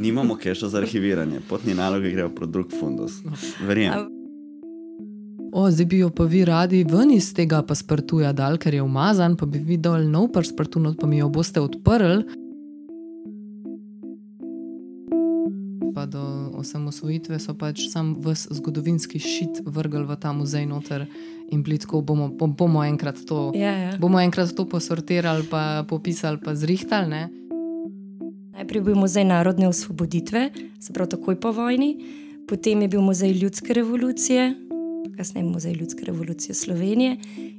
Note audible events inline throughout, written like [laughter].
Nimamo keša za arhiviranje, potni naloge grejo pro drug fundus. Verjamem. O, zdaj bi jo pa vi radi ven iz tega paspartuja dal, ker je umazan, pa bi vi dol nov paspartu, pa mi jo boste odprli. Osamosvojitve so pač sam vs zgodovinski šit vrgli v ta muzej noter in blitko bomo, bomo, enkrat to, Ja, ja. bomo enkrat to posortirali, pa popisali, pa zrihtali. Ne? Najprej je bil muzej narodne osvoboditve, se pravi takoj po vojni, potem je bil muzej ljudske revolucije, kasneje muzej ljudske revolucije Slovenije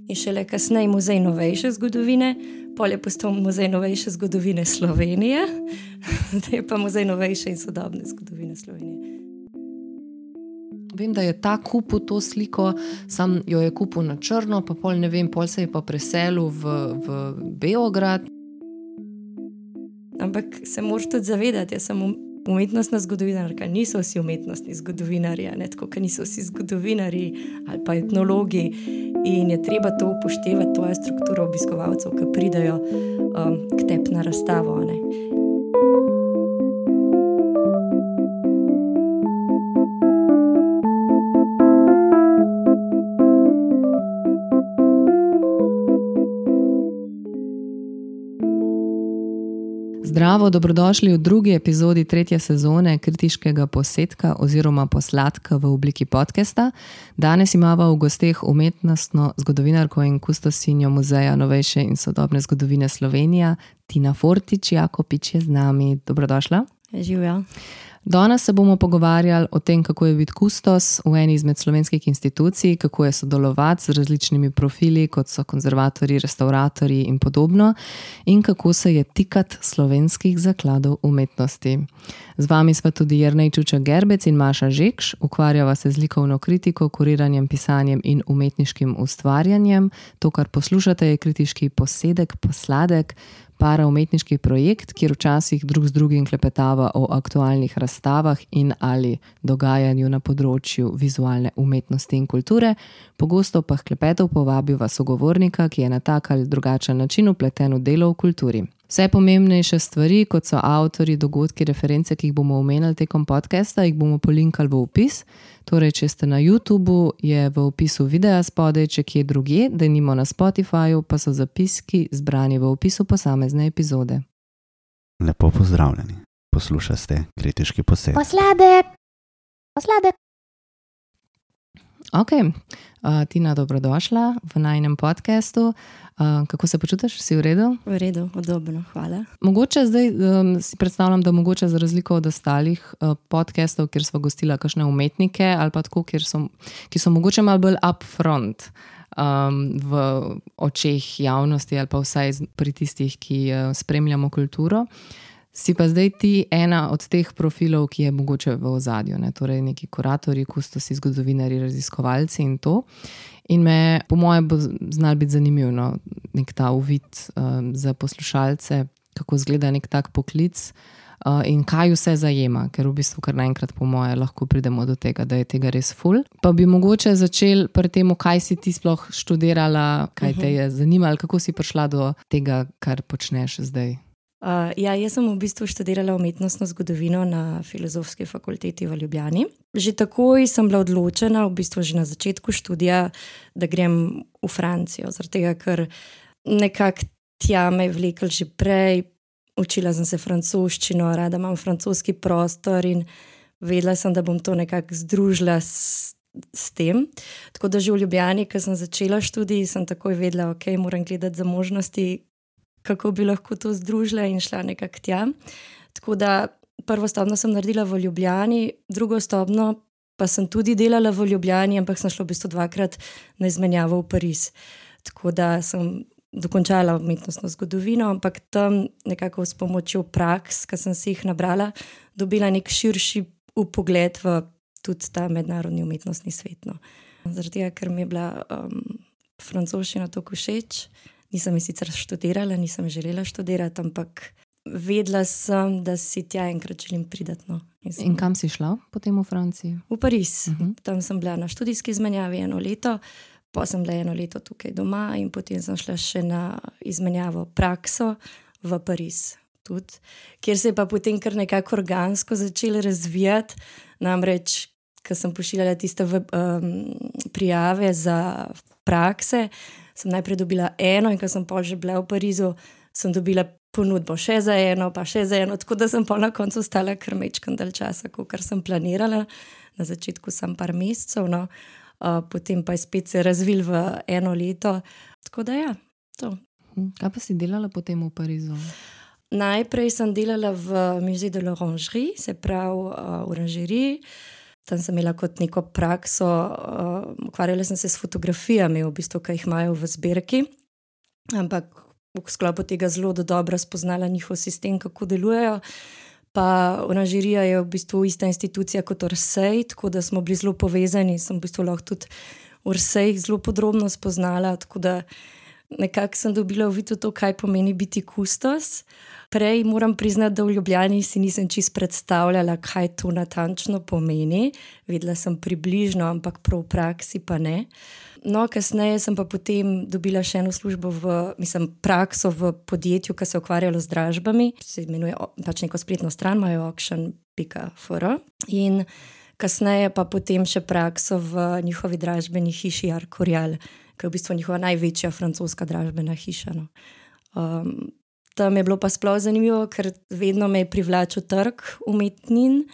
in šele kasneje muzej novejše zgodovine, pol je postal muzej novejše zgodovine Slovenije, [laughs] zdaj pa muzej novejše in sodobne zgodovine Slovenije. Vem, da je ta kupil to sliko, sam jo je kupil na črno, pa pol ne vem, pol se je pa preselil v, v Beograd. Ampak se moraš tudi zavedati, jaz sem umetnostna zgodovinarka, niso vsi umetnostni zgodovinarji, ne tako, kot niso vsi zgodovinarji ali pa etnologi. In je treba to upoštevati, to je struktura obiskovalcev, ki pridejo um, k tebi na razstavo. ne. Zdravo, dobrodošli v drugi epizodi tretje sezone kritiškega posetka oziroma posladka v obliki podcasta. Danes imamo v gosteh umetnostno zgodovinarko in kustosinjo Muzeja novejše in sodobne zgodovine Slovenija, Tina Fortič, Jakopič je z nami. Dobrodošla. Živijo. Danes se bomo pogovarjali o tem, kako je biti kustos v eni izmed slovenskih institucij, kako je sodelovati z različnimi profili, kot so konzervatorji, restauratorji in podobno, in kako se je tikati slovenskih zakladov umetnosti. Z vami sva tudi Jrnej Čuča Gerbec in Maša Žekš, ukvarjava se z likovno kritiko, kuriranjem, pisanjem in umetniškim ustvarjanjem. To, kar poslušate, je kritiški posedek, posladek paraumetniški projekt, kjer včasih drug z drugim klepetava o aktualnih razstavah in ali dogajanju na področju vizualne umetnosti in kulture, pogosto pa klepetov povabiva sogovornika, ki je na tak ali drugačen način upleten v delo v kulturi. Vse pomembnejše stvari, kot so avtori, dogodki, reference, ki jih bomo omenjali tekom podcasta, jih bomo polinkali v opis. Torej, če ste na YouTubu, je v opisu videa spodaj, če kje drugje, da nimo na Spotifyju, pa so zapiski zbrani v opisu posamezne epizode. Lepo pozdravljeni. Poslušate kritiški posed. Posladek, posladek. Ok, uh, Tina, dobrodošla v najnem podkastu. Uh, kako se počutiš, si v redu? V redu, udobno, hvala. Mogoče zdaj um, si predstavljam, da mogoče za razliko od ostalih uh, podcastov, kjer smo gostili kakšne umetnike ali pa tako, so, ki so mogoče malo bolj upfront. Um, v očeh javnosti, ali pa vsaj pri tistih, ki uh, spremljamo kulturo, si pa zdaj ti ena od teh profilov, ki je mogoče v ozadju, ne? torej neki kuratorji, kustosi, zgodovinari, raziskovalci in to. In me, po mojem, bo znal biti zanimivo, no? nek ta uvid um, za poslušalce, kako izgleda nek tak poklic. Uh, in kaj vse zajema, ker v bistvu, kar naenkrat, po moje, lahko pridemo do tega, da je tega res ful. Pa bi mogoče začel pri tem, kaj si ti sploh študirala, kaj te je zanimalo, kako si prišla do tega, kar počneš zdaj. Uh, ja, jaz sem v bistvu študirala umetnostno zgodovino na Filozofski fakulteti v Ljubljani. Že takoj sem bila odločena, v bistvu že na začetku študija, da grem v Francijo, zaradi tega, ker nekako tja me je vlekel že prej. Učila sem se francoščino, rada imam francoski prostor in vedela sem, da bom to nekako združila s, s tem. Tako da že v Ljubljani, ko sem začela študij, sem takoj vedela, da okay, moram gledati za možnosti, kako bi lahko to združila in šla nekako tja. Tako da prvo stopno sem naredila v Ljubljani, drugo stopno pa sem tudi delala v Ljubljani, ampak sem šla v bistvu dvakrat na izmenjavo v Pariz. Tako da sem dokončala umetnostno zgodovino, ampak tam nekako s pomočjo praks, ki sem si jih nabrala, dobila nek širši upogled v tudi ta mednarodni umetnostni svet. No. Zaradi tega, ker mi je bila um, francoščina tako všeč. Nisem sicer študirala, nisem želela študirati, ampak vedela sem, da si tja enkrat želim priti. No. In sem- In kam si šla potem v Franciji? V Pariz. Uh Mhm. -huh. Tam sem bila na študijski izmenjavi eno leto, Pa sem bila eno leto tukaj doma in potem sem šla še na izmenjavo prakso v Pariz. Tudi, kjer se je pa potem kar nekako organsko začelo razvijati. Namreč, ko sem pošiljala tiste v, um, prijave za prakse, sem najprej dobila eno, in ko sem pa že bila v Parizu, sem dobila ponudbo še za eno, pa še za eno, tako da sem pa na koncu ostala kar mečkam dal časa, kot sem planirala. Na začetku sem par mesecev, no, uh, potem pa je spet se razvil v eno leto. Tako da ja, to. Kaj pa si delala potem v Parizu? Najprej sem delala v Musée de l'Orangerie, se pravi uh, v oranžeriji. Tam sem imela kot neko prakso, uh, ukvarjala sem se s fotografijami, v bistvu, ki jih imajo v zbirki. Ampak v sklopu tega zelo do dobro spoznala njihov sistem, kako delujejo. Pa oranžerija je v bistvu ista institucija kot Orsej, tako da smo bili zelo povezani. Sem v bistvu lahko tudi Orsej zelo podrobno spoznala. Tako da nekako sem dobila uvid v to, kaj pomeni biti kustos. Prej moram priznati, da v Ljubljani si nisem čist predstavljala, kaj to natančno pomeni. Vedela sem približno, ampak prav v praksi pa ne. No, kasneje sem pa potem dobila še eno službo, v, mislim, prakso v podjetju, ki se je ukvarjalo z dražbami. Se imenuje pač neko spletno stran, imajo auction.fr. In kasneje pa potem še prakso v njihovi dražbeni hiši Arkorial, ki je v bistvu njihova največja francoska dražbena hiša. No. Um, tam je bilo pa sploh zanimivo, ker vedno me je privlačil trg umetnin.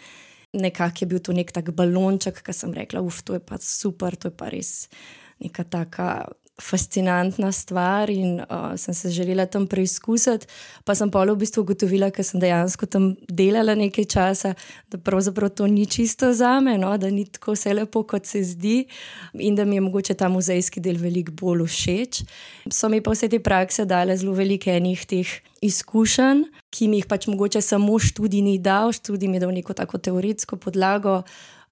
Nekako je bil to nek tak balonček, ki sem rekla, uf, to je pa super, to je pa res neka taka fascinantna stvar in uh, sem se želela tam preizkusiti. Pa sem pa v bistvu ugotovila, ker sem dejansko tam delala nekaj časa, da pravzaprav to ni čisto za me, no? da ni tako vse lepo, kot se zdi, in da mi je mogoče ta muzejski del veliko bolj všeč. So mi pa vse te prakse dale zelo velike enih teh izkušenj, ki mi jih pač mogoče samo študij ni dal, študij mi je dal neko tako teoretsko podlago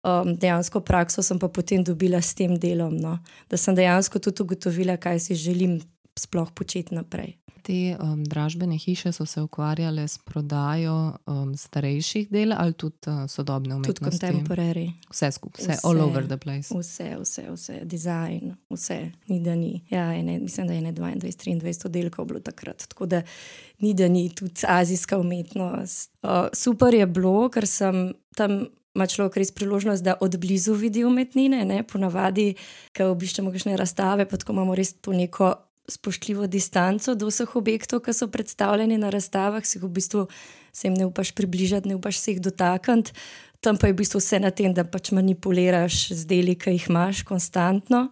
um, dejansko prakso sem pa potem dobila s tem delom, no? da sem dejansko tudi ugotovila, kaj si želim sploh početi naprej. Te um, dražbene hiše so se ukvarjale s prodajo um, starejših del ali tudi uh, sodobne umetnosti. Tudi contemporary. Vse skupaj, vse, vse, all over the place. Vse, vse, vse, design, vse, ni da ni. Ja, ene, mislim, da je ne 22, 23 oddelkov bilo takrat. Tako da ni da ni tudi azijska umetnost. Uh, super je bilo, ker sem tam ima človek res priložnost, da odblizu vidi umetnine. Ne? Ponavadi, ko obiščemo kakšne razstave, pa tako imamo res to neko spoštljivo distanco do vseh objektov, ki so predstavljeni na razstavah, si v bistvu se jim ne upaš približati, ne upaš se jih dotakniti. Tam pa je v bistvu vse na tem, da pač manipuliraš z deli, ki jih imaš konstantno,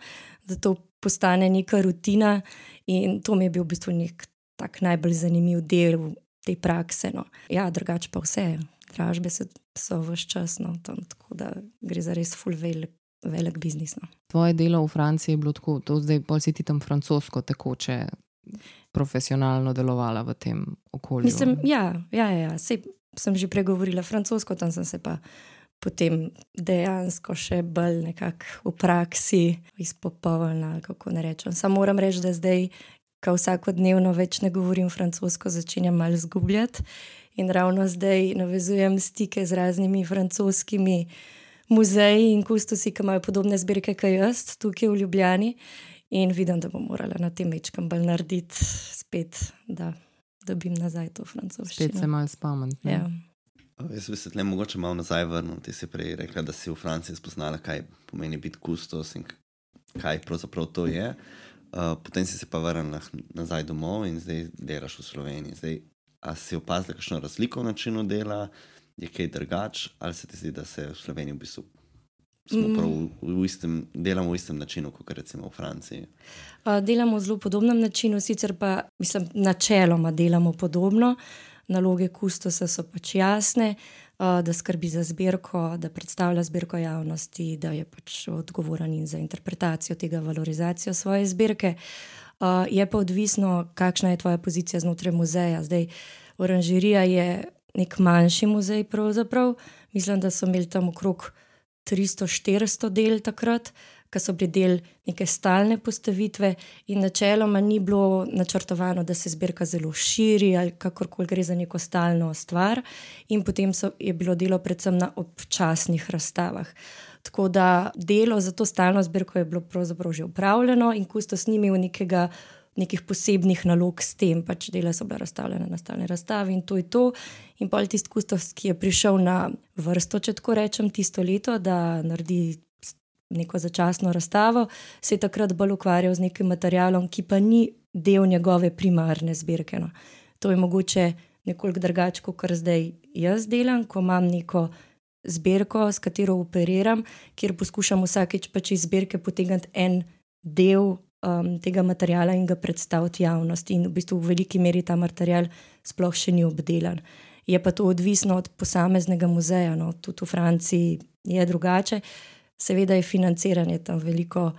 da to postane neka rutina. In to mi je bil v bistvu nek tak najbolj zanimiv del te prakse. No. Ja, drugače pa vse dražbe so vse čas, no, tam, tako da gre za res full velik, velik biznis. No. Tvoje delo v Franciji je bilo tako, da zdaj bolj si ti tam francosko tekoče. Profesionalno delovala v tem okolju. Mislim, ja, ja, ja. Sej, sem že pregovorila francosko, tam sem se pa potem dejansko še bolj nekako v praksi izpopolnila. Kako ne rečem. Samo moram reči, da zdaj, ko vsakodnevno več ne govorim francosko, začenjam malo zgubljati. In ravno zdaj navezujem stike z raznimi francoskimi muzeji in kustosi, ki imajo podobne zbirke kot jaz, tukaj v Ljubljani. In vidim, da bom morala na tem mečkam bolj narediti, spet, da dobim nazaj to francoščino. Spet se malo spomnim. Ja. Jaz bi se tle mogoče malo nazaj vrnil. Ti si prej rekla, da si v Franciji spoznala, kaj pomeni biti kustos in kaj pravzaprav to je. Uh, potem si se pa vrnila nazaj domov in zdaj delaš v Sloveniji. Zdaj, A si opazil kakšno razliko v načinu dela, je kaj drugače, ali se ti zdi, da se v Sloveniji v bistvu smo prav v, v istem, delamo v istem načinu, kot recimo v Franciji? Uh, delamo v zelo podobnem načinu, sicer pa mislim, načeloma delamo podobno. Naloge kustosa so pač jasne, uh, da skrbi za zbirko, da predstavlja zbirko javnosti, da je pač odgovoren za interpretacijo tega, valorizacijo svoje zbirke. Uh, Uh, je pa odvisno, kakšna je tvoja pozicija znotraj muzeja. Zdaj, oranžerija je nek manjši muzej, pravzaprav. Mislim, da so imeli tam okrog 300-400 del takrat, ki so bili del neke stalne postavitve, in načeloma ni bilo načrtovano, da se zbirka zelo širi ali kakorkoli gre za neko stalno stvar, in potem so, je bilo delo predvsem na občasnih razstavah. Tako da delo za to stalno zbirko je bilo pravzaprav že upravljeno in kustos ni imel nekega. Nekih posebnih nalog s tem, pač dela so bila razstavljena na stalni razstavi in to je to. In pa tisti kustos, ki je prišel na vrsto, če tako rečem, tisto leto, da naredi neko začasno razstavo, se je takrat bolj ukvarjal z nekim materialom, ki pa ni del njegove primarne zbirke. No. To je mogoče nekoliko drugače, kot kar zdaj jaz delam, ko imam neko zbirko, s katero operiram, kjer poskušam vsakeč pač iz zbirke potegniti en del um, tega materiala in ga predstaviti javnosti. In v bistvu v veliki meri ta material sploh še ni obdelan. Je pa to odvisno od posameznega muzeja, no. tudi v Franciji je drugače. Seveda je financiranje tam veliko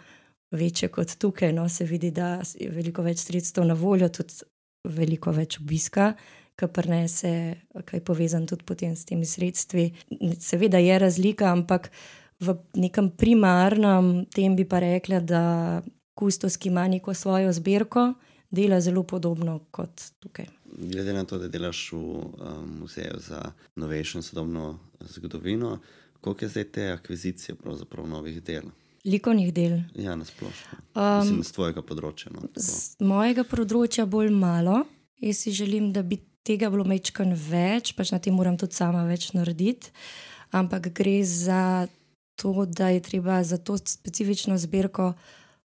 večje kot tukaj, no. se vidi, da je veliko več sredstev na voljo, tudi veliko več obiska, kar prenese, kaj je povezan tudi s temi sredstvi. Seveda je razlika, ampak v nekem primarnem tem bi pa rekla, da kustos, ki ima neko svojo zbirko, dela zelo podobno kot tukaj. Glede na to, da delaš v um, muzeju za novejšo in sodobno zgodovino, koliko je zdaj te akvizicije, novih del? Likovnih del. Ja, na splošno. Um, z tvojega področja. No, z mojega področja bolj malo. Jaz si želim, da bi tega bilo mečkan več, pač na tem moram tudi sama več narediti. Ampak gre za to, da je treba za to specifično zbirko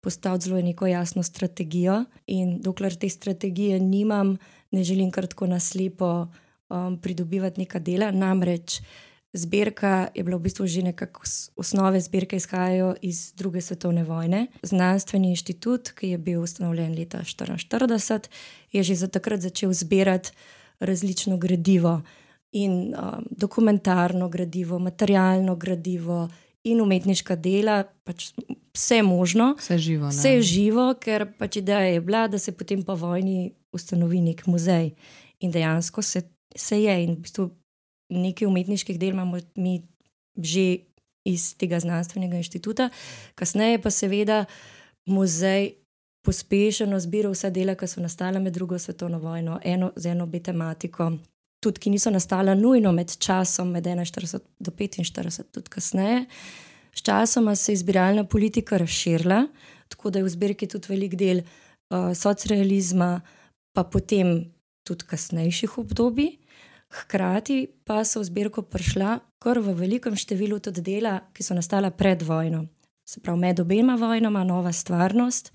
postaviti zelo neko jasno strategijo. In dokler te strategije nimam, ne želim kar tako naslepo um, pridobivati neka dela. Namreč Zbirka je bila v bistvu že nekako osnove zbirke, izhajajo iz druge svetovne vojne. Znanstveni inštitut, ki je bil ustanovljen leta 1944, je že za takrat začel zbirati različno gradivo in um, dokumentarno gradivo, materialno gradivo in umetniška dela, pač vse možno. Vse živo. Ne? Vse živo, ker pač ideja je bila, da se potem po vojni ustanovi nek muzej. In dejansko se, se je. In v bistvu nekaj umetniških del imamo mi že iz tega znanstvenega inštituta, kasneje pa seveda muzej pospešeno zbira vsa dela, ki so nastala med drugo svetovno vojno, eno z eno bi tematiko. Tudi, ki niso nastala nujno med časom, med 41 do 45, tudi kasneje. Sčasoma se je zbiralna politika razširila, tako da je v zbirki tudi velik del uh, socrealizma, pa potem tudi kasnejših obdobij. Hkrati pa so v zbirko prišla kar v velikem številu tudi dela, ki so nastala pred vojno. Se pravi, med obema vojnama, nova stvarnost,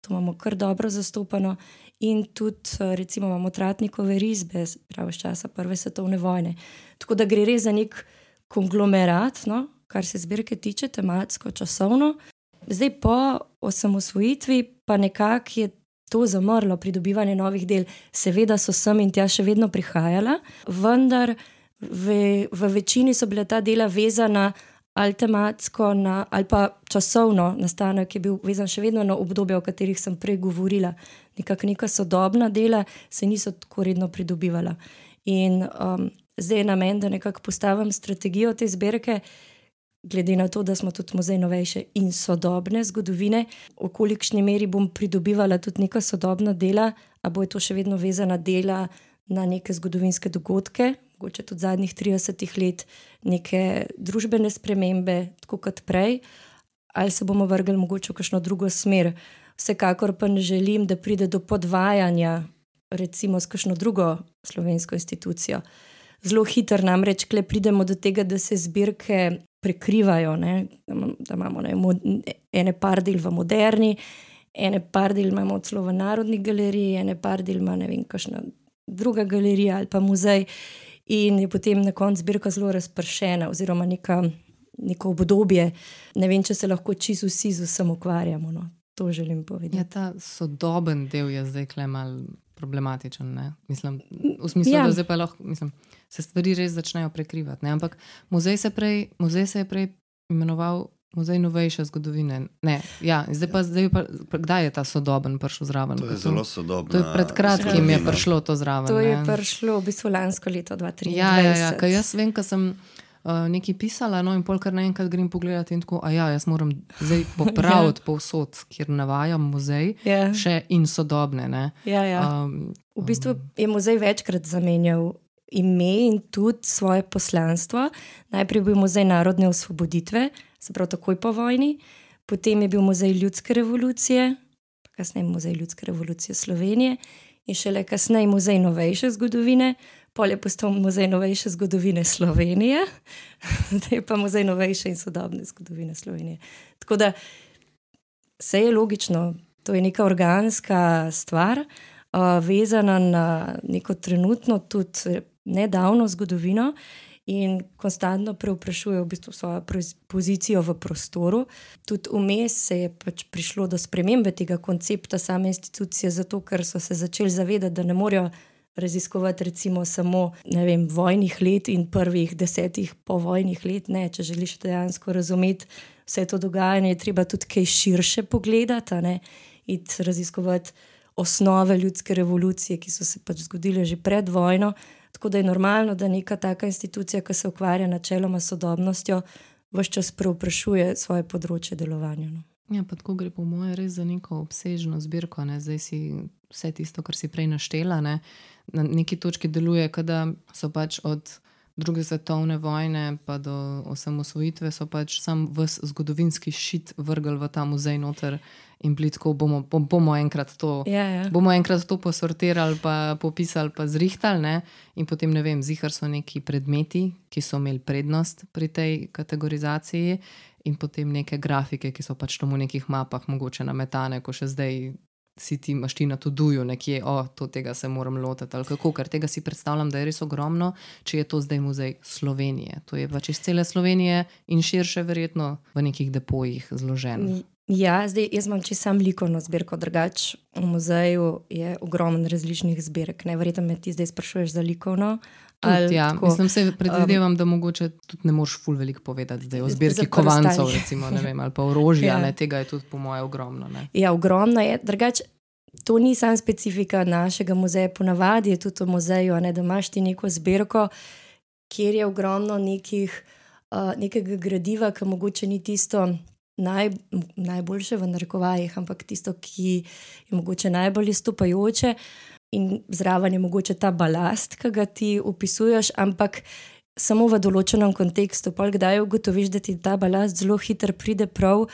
to imamo kar dobro zastopano, in tudi, recimo, imamo Tratnikove risbe, pravi iz časa Prve svetovne vojne. Tako da gre res za nek konglomerat, no, kar se zbirke tiče, tematsko, časovno. Zdaj, po osamosvojitvi, pa nekako je to zamrlo, pridobivanje novih del, seveda so sem in tja še vedno prihajala, vendar v, v večini so bila ta dela vezana ali tematsko na, ali pa časovno nastanek, ki je bil vezan še vedno na obdobje, o katerih sem prej govorila. Nekako neka sodobna dela se niso tako redno pridobivala. In um, zdaj je namen, da nekako postavim strategijo te zbirke glede na to, da smo tudi muzej novejše in sodobne zgodovine, v kolikšni meri bom pridobivala tudi neka sodobna dela, ali bo je to še vedno vezana dela na neke zgodovinske dogodke, mogoče tudi zadnjih 30 let, neke družbene spremembe, tako kot prej, ali se bomo vrgli mogoče v kakšno drugo smer. Vsekakor pa ne želim, da pride do podvajanja, recimo s kakšno drugo slovensko institucijo. Zelo hitro namreč, pridemo do tega, da se zbirke prekrivajo, ne? da imamo ne, ene par del v moderni, ene par del imamo celo v Narodni galeriji, ene par del ima ne vem, kakšna druga galerija ali pa muzej, in je potem na koncu zbirka zelo razpršena, oziroma neka, neko obdobje. Ne vem, če se lahko čisto vsi z vsem ukvarjamo. No? To želim povedati. Ja, ta sodoben del je zdaj klemal problematičen. Ne? Mislim, v smislu, ja. da zdaj pa lahko, mislim, se stvari res začnejo prekrivati. Ne? Ampak muzej se, prej, muzej se je prej imenoval Muzej novejše zgodovine. Ne, ja, zdaj pa, zdaj pa, kdaj je ta sodoben prišel zraven? To je zelo sodobno. Pred kratkim je prišlo to zraven. To je ne? prišlo v bistvu lansko leto 2023. Ja, ja, ja, jaz vem, ker sem. Uh, nekaj pisala, no, in polkar naenkrat grem pogledat, in tako, a ja, jaz moram zdaj [laughs] popraviti povsod, kjer navajam muzej, yeah. Ja. še in sodobne. Ja, ja. Um, v bistvu je muzej večkrat zamenjal ime in tudi svoje poslanstvo. Najprej bil muzej narodne osvoboditve, se pravi takoj po vojni. Potem je bil muzej ljudske revolucije, kasneje muzej ljudske revolucije Slovenije in šele kasneje muzej novejše zgodovine. Pol je postal muzej novejše zgodovine Slovenije, [laughs] zdaj pa muzej novejše in sodobne zgodovine Slovenije. Tako da vse je logično, to je neka organska stvar, uh, vezana na neko trenutno, tudi nedavno zgodovino. In konstantno preoprašuje v bistvu svojo pozicijo v prostoru. Tudi vmes se je pač prišlo do spremembe tega koncepta same institucije, zato ker so se začeli zavedati, da ne morejo raziskovati recimo samo vem, vojnih let in prvih desetih povojnih let. Ne, če želiš dejansko razumeti vse to dogajanje, je treba tudi kaj širše pogledati in raziskovati osnove ljudske revolucije, ki so se pač zgodile že pred vojno. Tako da je normalno, da neka taka institucija, ki se ukvarja načeloma sodobnostjo, vse čas preoprašuje svoje področje delovanja. No. Ja, pa tako gre po mojem res za neko obsežno zbirko. Ne? Zdaj si vse tisto, kar si prej naštela, ne? Na neki točki deluje, da so pač od druge svetovne vojne pa do osamosvojitve, so pač sam vse zgodovinski šit vrgli v ta muzej noter in blitko bomo, bomo, enkrat to, ja, ja. bomo enkrat to posortirali, pa popisali, pa zrihtali. Ne? In potem ne vem, zihar so neki predmeti, ki so imeli prednost pri tej kategorizaciji. In potem neke grafike, ki so pač tam v nekih mapah, mogoče nametane, ko še zdaj si ti mašti na to duju, nekje, o, to tega se moram lotiti. Kako, ker tega si predstavljam, da je res ogromno, če je to zdaj muzej Slovenije. To je pač iz cele Slovenije in širše, verjetno v nekih depojih zloženo. Ja, zdaj jaz imam čisto sam likovno zbirko, drugače v muzeju je ogromno različnih zbirk. Verjetno me ti zdaj sprašuješ za likovno. Tudi, ja. Mislim, se predvidevam, um, da mogoče tudi ne moš ful veliko povedati zdaj, o zbirki kovancov, [laughs] recimo, vem, ali pa orožja. ja. Tega je tudi, po mojem, ogromno. Ne? Ja, ogromno je. Drugač, to ni samo specifika našega muzeja, ponavadi je tudi v muzeju, ne, da imaš ti neko zbirko, kjer je ogromno nekih, uh, nekega gradiva, ki mogoče ni tisto. Naj, najboljše v narekovajih, ampak tisto, ki je mogoče najbolj izstopajoče, in zraven je mogoče ta balast, ki ga ti opisuješ, ampak samo v določenem kontekstu. Pol kdaj ugotoviš, da ti ta balast zelo hitro pride prav,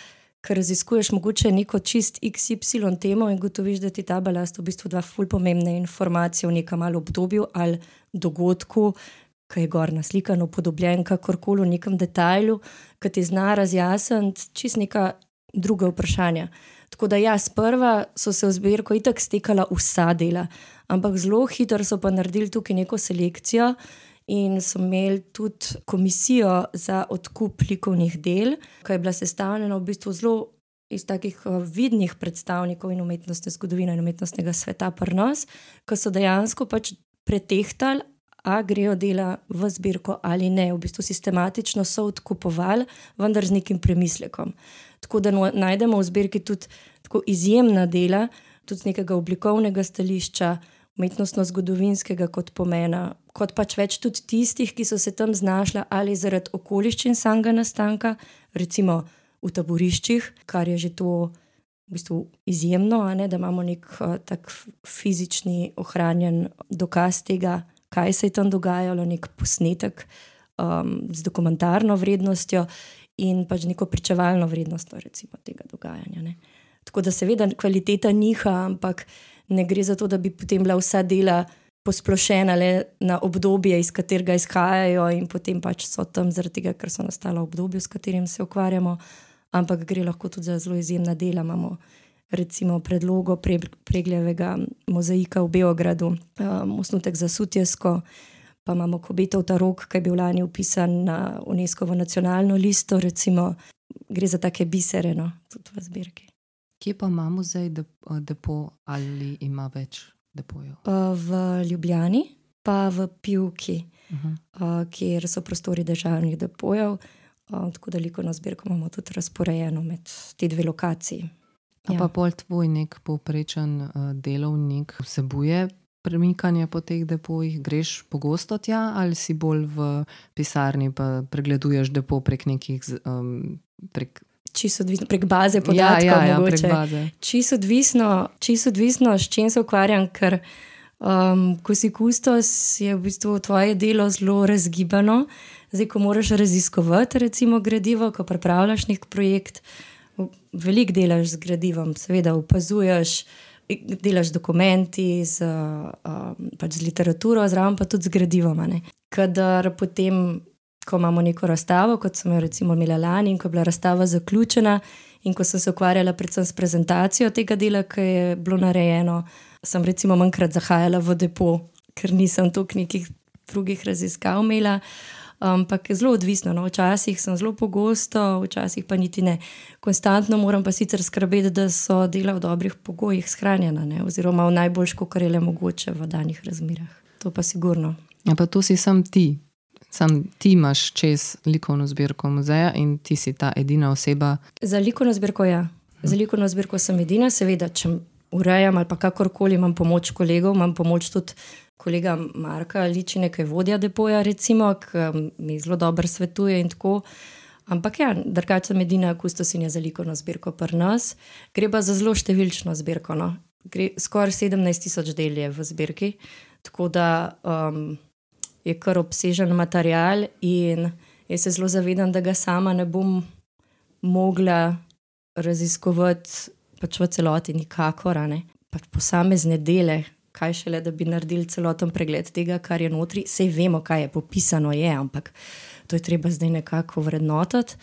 ker raziskuješ mogoče neko čist XY temo in ugotoviš, da ti ta balast v bistvu da ful pomembne informacije v nekem malem obdobju ali dogodku. Kaj je gor naslikano, podobljen, kakorkoli v nekem detajlu, ki ti zna razjasniti čist neka druga vprašanja. Tako da, ja, sprva so se v zbirko itak stekala vsa dela, ampak zelo hitro so pa naredili tukaj neko selekcijo in so imeli tudi komisijo za odkup likovnih del, ki je bila sestavljena v bistvu zelo iz takih uh, vidnih predstavnikov in umetnostne zgodovine in umetnostnega sveta prnos, ki so dejansko pač pretehtali. A grejo dela v zbirko ali ne, v bistvu sistematično so odkupovali, vendar z nekim premislekom. Tako da no, najdemo v zbirki tudi tako izjemna dela, tudi z nekega oblikovnega stališča, umetnostno-zgodovinskega kot pomena, kot pač več tudi tistih, ki so se tam znašli ali zaradi okoliščin samega nastanka, recimo v taboriščih, kar je že to. V bistvu izjemno je, da imamo nek uh, tak fizični ohranjen dokaz tega, kaj se je tam dogajalo, nek posnetek um, z dokumentarno vrednostjo, in pač neko pričevalno vrednost recimo, tega dogajanja. Ne. Tako da seveda kvaliteta niha, ampak ne gre za to, da bi potem bila vsa dela posplošena le na obdobje, iz katerega izhajajo in potem pač so tam zaradi tega, ker so nastala obdobje, s katerim se ukvarjamo, ampak gre lahko tudi za zelo izjemna dela. Imamo recimo predlogo pre, pregljevega mozaika v Beogradu, um, osnutek za Sutjesko, pa imamo Kobetov tarok, ki je bil lani upisan na UNESCO nacionalno listo, recimo, gre za take bisere, no, tudi v zbirki. Kje pa imamo zdaj depo ali ima več depojev? V Ljubljani, pa v Pivki, uh -huh. kjer so prostori državnih depojev. Tako da veliko na zbirko imamo tudi razporejeno med te dve lokaciji. Ja. Pa pol tvoj nek povprečen delovnik vsebuje premikanje po teh depojih, greš pogosto tja ali si bolj v pisarni, pa pregleduješ depo prek nekih. Um, prek Čisto odvisno, prek baze podatkov. Ja, ja, ja, prek baze. Čisto odvisno, čist odvisno, s čim se ukvarjam, ker Um, ko si kustos, je v bistvu tvoje delo zelo razgibano. Zdaj, ko moraš raziskovati, recimo, gradivo, ko pripravljaš nek projekt, veliko delaš z gradivom, seveda opazuješ, delaš dokumenti z, um, pač z literaturo, zraven pa tudi z gradivom. Kadar potem, ko imamo neko razstavo, kot sem jo recimo imela lani, in ko je bila razstava zaključena, in ko sem se ukvarjala predvsem s prezentacijo tega dela, ki je bilo narejeno, sem recimo manjkrat zahajala v depo, ker nisem toliko nekih drugih raziskav imela. Ampak je zelo odvisno. No. Včasih sem zelo pogosto, včasih pa niti ne. Konstantno moram pa sicer skrbeti, da so dela v dobrih pogojih shranjena, ne. oziroma v najboljš, kar je le mogoče v danih razmerah. To pa sigurno. Ja, pa to si sam ti. Sam ti imaš čez likovno zbirko muzeja in ti si ta edina oseba. Za likovno zbirko ja. Za likovno zbirko sem edina, seveda, če urejam ali kakorkoli imam pomoč kolegov, imam pomoč tudi kolega Marka Ličine, ki je vodja depoja, recimo, ki mi zelo dobro svetuje in tako. Ampak ja, drugače sem edina kustosinja za likovno zbirko pri nas. Gre pa za zelo številčno zbirko. No. Skoraj 17 tisoč del je v zbirki, tako da um, je kar obsežen material in jaz se zelo zavedam, da ga sama ne bom mogla raziskovati pač v celoti, nikakor. Pač posamezne dele, kaj šele, da bi naredili celoten pregled tega, kar je notri. Sej vemo, kaj je popisano, je, ampak to je treba zdaj nekako vrednotiti.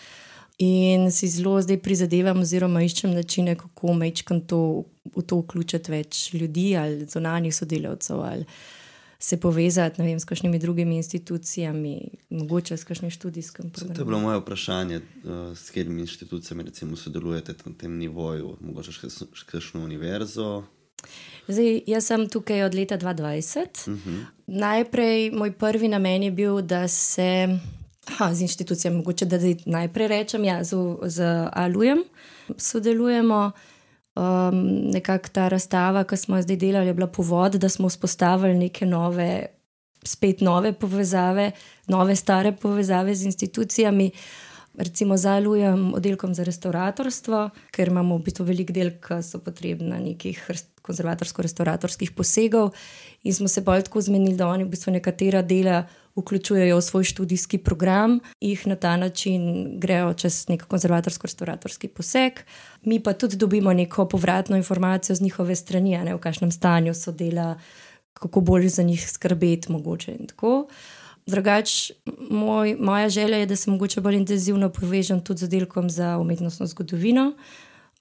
In si zelo zdaj prizadevam, oziroma iščem načine, kako mečkam to, v to vključiti več ljudi ali zunanjih sodelavcev. Ali Se povezati vem, s kakšnimi drugimi institucijami, mogoče s kakšnim študijskim programom. To je bilo moje vprašanje, uh, s katerimi institucijami sodelujete na tem nivoju, mogoče s kakšno univerzo, Zdaj, jaz sem tukaj od leta 2020. Uh -huh. Najprej moj prvi namen je bil, da se ha, z inštitucijami, mogoče da najprej rečem, ja, z, z Alujem sodelujemo. Um, nekako ta razstava, ki smo jo zdaj delali, je bila povod, da smo vzpostavili neke nove, spet nove povezave, nove, stare povezave z institucijami. Recimo, zalujem oddelkom za restauratorstvo, ker imamo v bistvu veliko del, ki so potrebna nekih konzervatorsko-restauratorskih posegov. In smo se bolj tako zmenili, da oni v bistvu nekatera dela vključujejo v svoj študijski program, jih na ta način grejo čez nek konzervatorsko-restauratorski poseg. Mi pa tudi dobimo neko povratno informacijo z njihove strani, ne v kakšnem stanju so dela, kako bolje za njih skrbeti, mogoče in tako. Drugač, moj, moja želja je, da se mogoče bolj intenzivno povežem tudi z oddelkom za umetnostno zgodovino.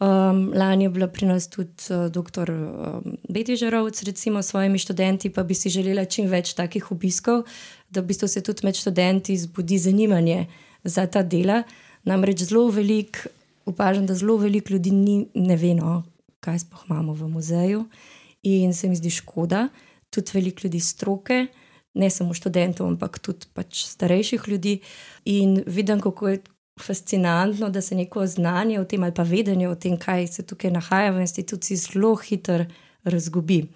Um, lani je bila pri nas tudi uh, dr. Um, Betty Žarovec, recimo s svojimi študenti, pa bi si želela čim več takih obiskov, da bi se tudi med študenti zbudi zanimanje za ta dela. Namreč zelo velik, opažam, da zelo veliko ljudi ni, ne ve, no, kaj sploh imamo v muzeju. In se mi zdi škoda, tudi veliko ljudi stroke, ne samo študentov, ampak tudi pač starejših ljudi. In vidim, kako je fascinantno, da se neko znanje o tem ali pa vedenje o tem, kaj se tukaj nahaja v instituciji, zelo hitro razgubi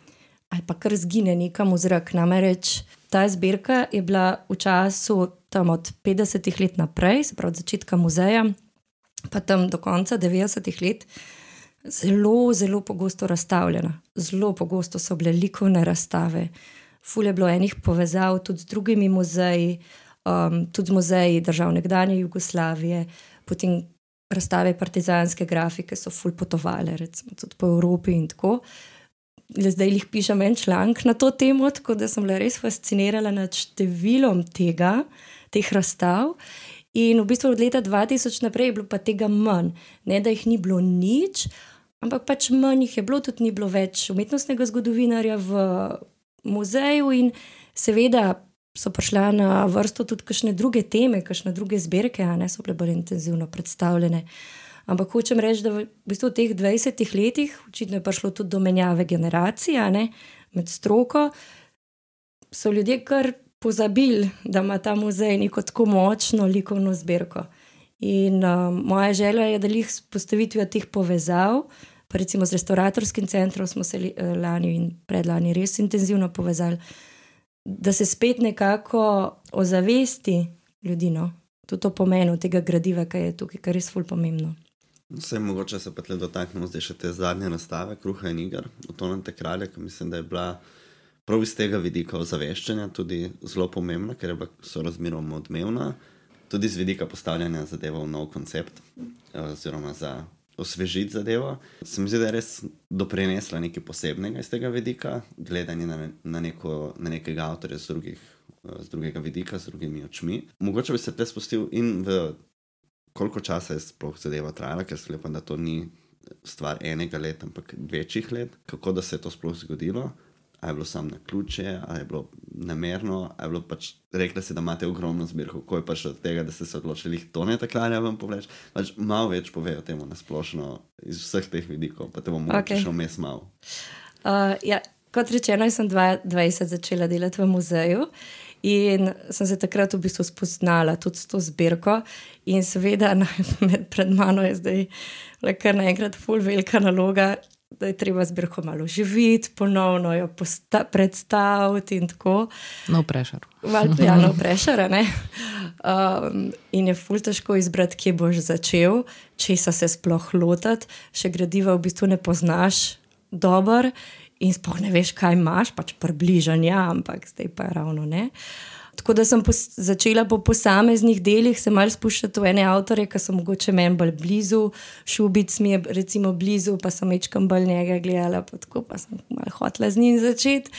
ali pa kar zgine nekam v zrak. Namreč ta zbirka je bila v času tam od 50 let naprej, se pravi od začetka muzeja, pa tam do konca 90 let. Zelo, zelo pogosto razstavljena, zelo pogosto so bile likovne razstave, fulje bilo enih povezav tudi z drugimi muzeji, um, tudi muzeji držav nekdanje Jugoslavije, potem razstave partizanske grafike so ful potovale, recimo tudi po Evropi in tako. Le zdaj jih pišem en članek na to temo, tako da sem bila res fascinirana nad številom tega, teh razstav. In v bistvu od leta 2000 naprej je bilo pa tega manj. Ne da jih ni bilo nič, ampak pač manj jih je bilo, tudi ni bilo več umetnostnega zgodovinarja v muzeju in seveda so prišle na vrsto tudi kakšne druge teme, kakšne druge zbirke, ne so bile bolj intenzivno predstavljene. Ampak hočem reči, da v bistvu v teh 20 letih, očitno je prišlo tudi do menjave generacij, ne, med stroko, so ljudje kar pozabili, da ima ta muzej neko tako močno likovno zbirko. In um, moja želja je, da jih s postavitvijo teh povezav, pa recimo z restauratorskim centrom, smo se lani in predlani res intenzivno povezali da se spet nekako ozavesti ljudi, no? tudi to pomeni tega gradiva, ki je tukaj, kar je res fulj pomembno. Vse mogoče se pa tle dotaknemo zdaj še te zadnje nastave, kruha in iger, v tonem te kralje, ki mislim, da je bila prav iz tega vidika ozaveščanja tudi zelo pomembna, ker je bila sorazmerno odmevna, tudi z vidika postavljanja zadeva v nov koncept, eh, oziroma za osvežiti zadevo. Se mi zdi, da je res doprinesla nekaj posebnega iz tega vidika, gledanje na, na, neko, na nekega avtorja z, drugih, z drugega vidika, z drugimi očmi. Mogoče bi se te spustil in v koliko časa je sploh zadeva trajala, ker sklepam, da to ni stvar enega leta, ampak večjih let, kako da se je to sploh zgodilo. Ali je bilo samo na ključe, ali je bilo namerno, ali je bilo pač rekli, da imate ogromno zbirko, kako je pač od tega, da ste se odločili to ne tako ali vam povleč. Pač malo več povejo temu na splošno iz vseh teh vidikov, pa te bomo okay. še vmes malo. Uh, ja, kot rečeno, sem 20 začela delati v muzeju. In sem se takrat v bistvu spoznala tudi s to zbirko, in seveda [laughs] pred mano je zdaj le kar naenkrat, ful, velika naloga, da je treba zbirko malo živeti, ponovno jo predstaviti in tako. No, prešar. Ja, no, [laughs] prešar. Um, in je ful težko izbrati, kje boš začel, če se sploh lotiti, še gradiva v bistvu ne poznaš dobro in sploh ne veš, kaj imaš, pač približanje, ampak zdaj pa je ravno ne. Uh, Tako da sem začela po posameznih delih se malo spuščati v ene avtorje, ki so mogoče meni bolj blizu, šubic mi je recimo blizu, pa sem večkam bolj njega gledala, pa tako pa sem malo hotla z njim začeti.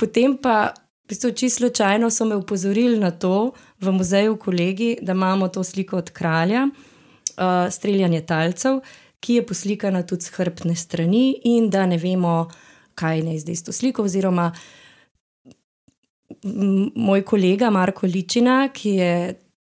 Potem pa, v bistvu, čisto slučajno so me upozorili na to v muzeju kolegi, da imamo to sliko od kralja, uh, streljanje talcev, ki je poslikana tudi z hrbtne strani in da ne vemo, kaj naj zdaj s to sliko oziroma moj kolega Marko Ličina, ki je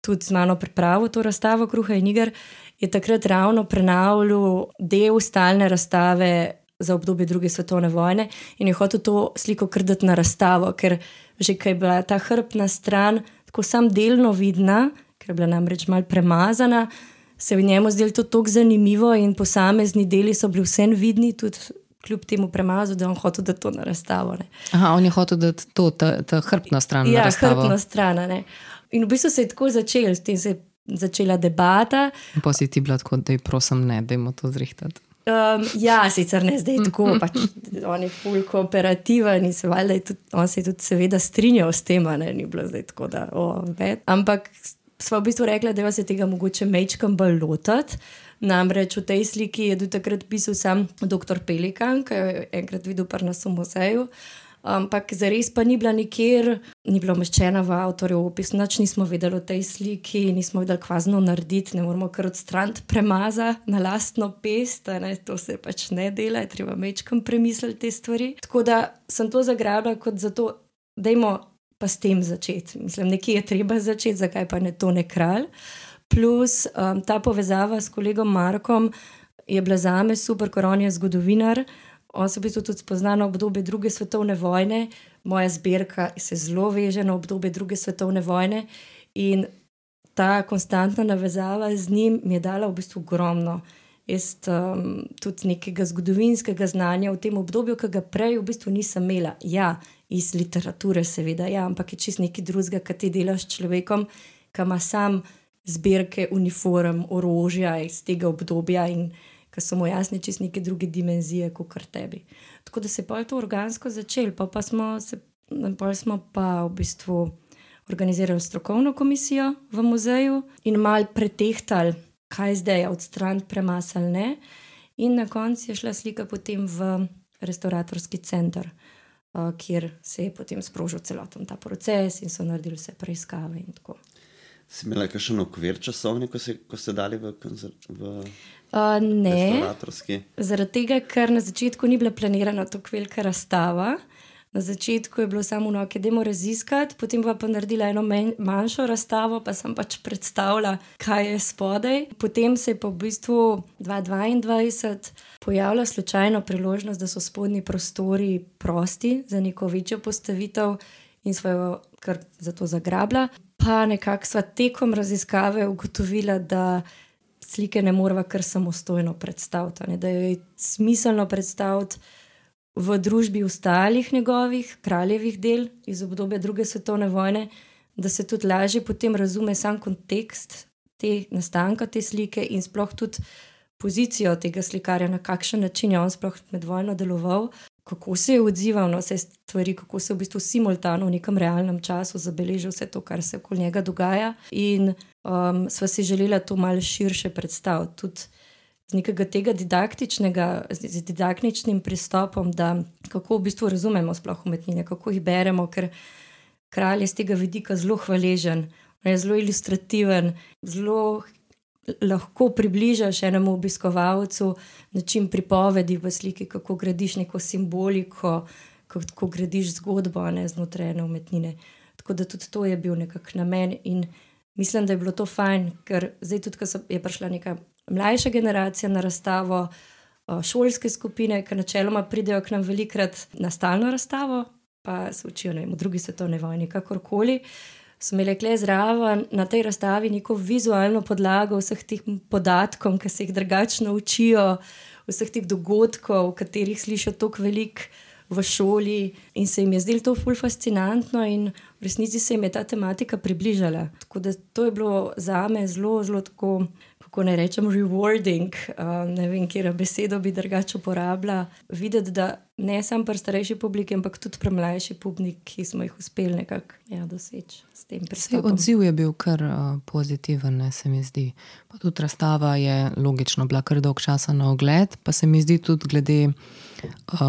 tudi z mano pripravil to razstavo Kruha in Niger, je takrat ravno prenavljal del stalne razstave za obdobje druge svetovne vojne in je hotel to sliko krdati na razstavo, ker že kaj je bila ta hrbna stran tako sam delno vidna, ker je bila namreč mal premazana. Se je v njemu zdelo to tako zanimivo, in posamezni deli so bili vsem vidni, tudi kljub temu premazu, da je on hotel, da to na razstavo. Ne. Aha, on je hotel, da to, ta, ta hrbtna stran. Ja, hrbtna stran. Ne. In v bistvu se je tako začel, s tem se je začela debata. Pa si ti bila tako, da je prosim, ne, da jim to zrihtati. Um, ja, sicer ne zdaj tako, pač on je full kooperativen in se, valjda, tudi, on se je tudi seveda strinjal s tem, ne ni bilo zdaj tako, da o, Ampak smo v bistvu rekli, da se tega mogoče mečkam bolj lotiti. Namreč v tej sliki je do takrat pisal sam dr. Pelikan, ki je enkrat videl pa nas v muzeju. Ampak zares pa ni bila nikjer, ni bila umeščena v avtorjev opis, noč nismo vedeli o tej sliki, nismo vedeli, kva zno narediti, ne moramo kar odstraniti premaza na lastno pest, ne, to se pač ne dela, je treba mečkam premisliti te stvari. Tako da sem to zagrabila kot zato, da imamo pa s tem začeti. Mislim, nekje je treba začeti, zakaj pa ne to ne kralj. Plus um, ta povezava s kolegom Markom je bila za me super, ker on je zgodovinar. On se v bistvu tudi spozna na obdobje druge svetovne vojne, moja zbirka se zelo veže na obdobje druge svetovne vojne. In ta konstantna navezava z njim mi je dala v bistvu ogromno. Jaz um, tudi nekega zgodovinskega znanja v tem obdobju, ki ga prej v bistvu nisem imela. Ja, iz literature, seveda, ja, ampak je čist nekaj drugega, kaj ti delaš s človekom, ki ima sam zbirke uniform, orožja iz tega obdobja in ki so mu jasne čez neke druge dimenzije, kot kar tebi. Tako da se je pa to organsko začelo, pa, pa smo se pa smo pa v bistvu organizirali strokovno komisijo v muzeju in mal pretehtali, kaj zdaj je odstraniti premas ali ne. In na koncu je šla slika potem v restauratorski center. Uh, kjer se je potem sprožil celoten ta proces, in so naredili vse preiskave. Si imela še en okvir časovni, ko, ko ste dali v, v uh, ne. Zaradi tega, ker na začetku ni bila planirana tako velika razstava. Na začetku je bilo samo no, da moramo raziskati, potem pa naredila eno manjšo razstavo, pa sem pač predstavila, kaj je spodaj. Potem se je pa v bistvu 2022 pojavila slučajno priložnost, da so spodnji prostori prosti za neko večjo postavitev in svojo kar za to zagrabila pa nekako sva tekom raziskave ugotovila, da slike ne moramo kar samostojno predstaviti, ne? da je smiselno predstaviti v družbi ostalih njegovih kraljevih del iz obdobja druge svetovne vojne, da se tudi lažje potem razume sam kontekst te nastanka te slike in sploh tudi pozicijo tega slikarja, na kakšen način je on sploh med vojno deloval. Kako se je odzival na vse stvari, kako se je v bistvu simultano v nekem realnem času zabeležil vse to, kar se okoli njega dogaja. In um, sva si želela to malce širše predstaviti. Tudi z nekega tega didaktičnega, z didaktičnim pristopom, da kako v bistvu razumemo sploh umetnine, kako jih beremo, ker kralj je z tega vidika zelo hvaležen, je zelo ilustrativen, zelo lahko približaš enemu obiskovalcu način pripovedi v sliki, kako gradiš neko simboliko, kako gradiš zgodbo ne, znotraj ene umetnine. Tako da tudi to je bil nekakšen namen in mislim, da je bilo to fajn, ker zdaj tudi, ko je prišla neka mlajša generacija na razstavo, šolske skupine, ki načeloma pridejo k nam velikrat na stalno razstavo, pa se učijo vem, v drugi svetovni vojni, kakorkoli so imeli le zraven na tej razstavi neko vizualno podlago vseh teh podatkov, ki se jih drugače učijo, vseh teh dogodkov, o katerih slišijo tako veliko v šoli. In se jim je zdelo to fully fascinantno, in v resnici se jim je ta tematika približala. Tako da to je bilo za me zelo, zelo tako kako ne rečem, rewarding, uh, ne vem, kje besedo bi drugače uporabila. Videti, da ne samo pri starejši publiki, ampak tudi pri mlajši publiki, ki smo jih uspeli nekako ja, doseči s tem pristopom. Odziv je bil kar uh, pozitiven, ne, se mi zdi. Pa tudi razstava je logično bila kar dolg časa na ogled, pa se mi zdi tudi glede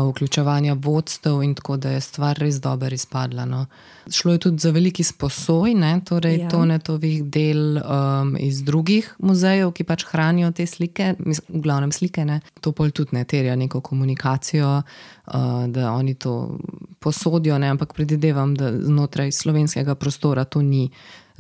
vključevanja vodstev in tako, da je stvar res dobro izpadla. No. Šlo je tudi za veliki sposoj, ne, torej ja. tonetovih del um, iz drugih muzejev, ki pač hranijo te slike, v glavnem slike. Ne. To pol tudi ne terja neko komunikacijo, uh, da oni to posodijo, ne, ampak predvidevam, da znotraj slovenskega prostora to ni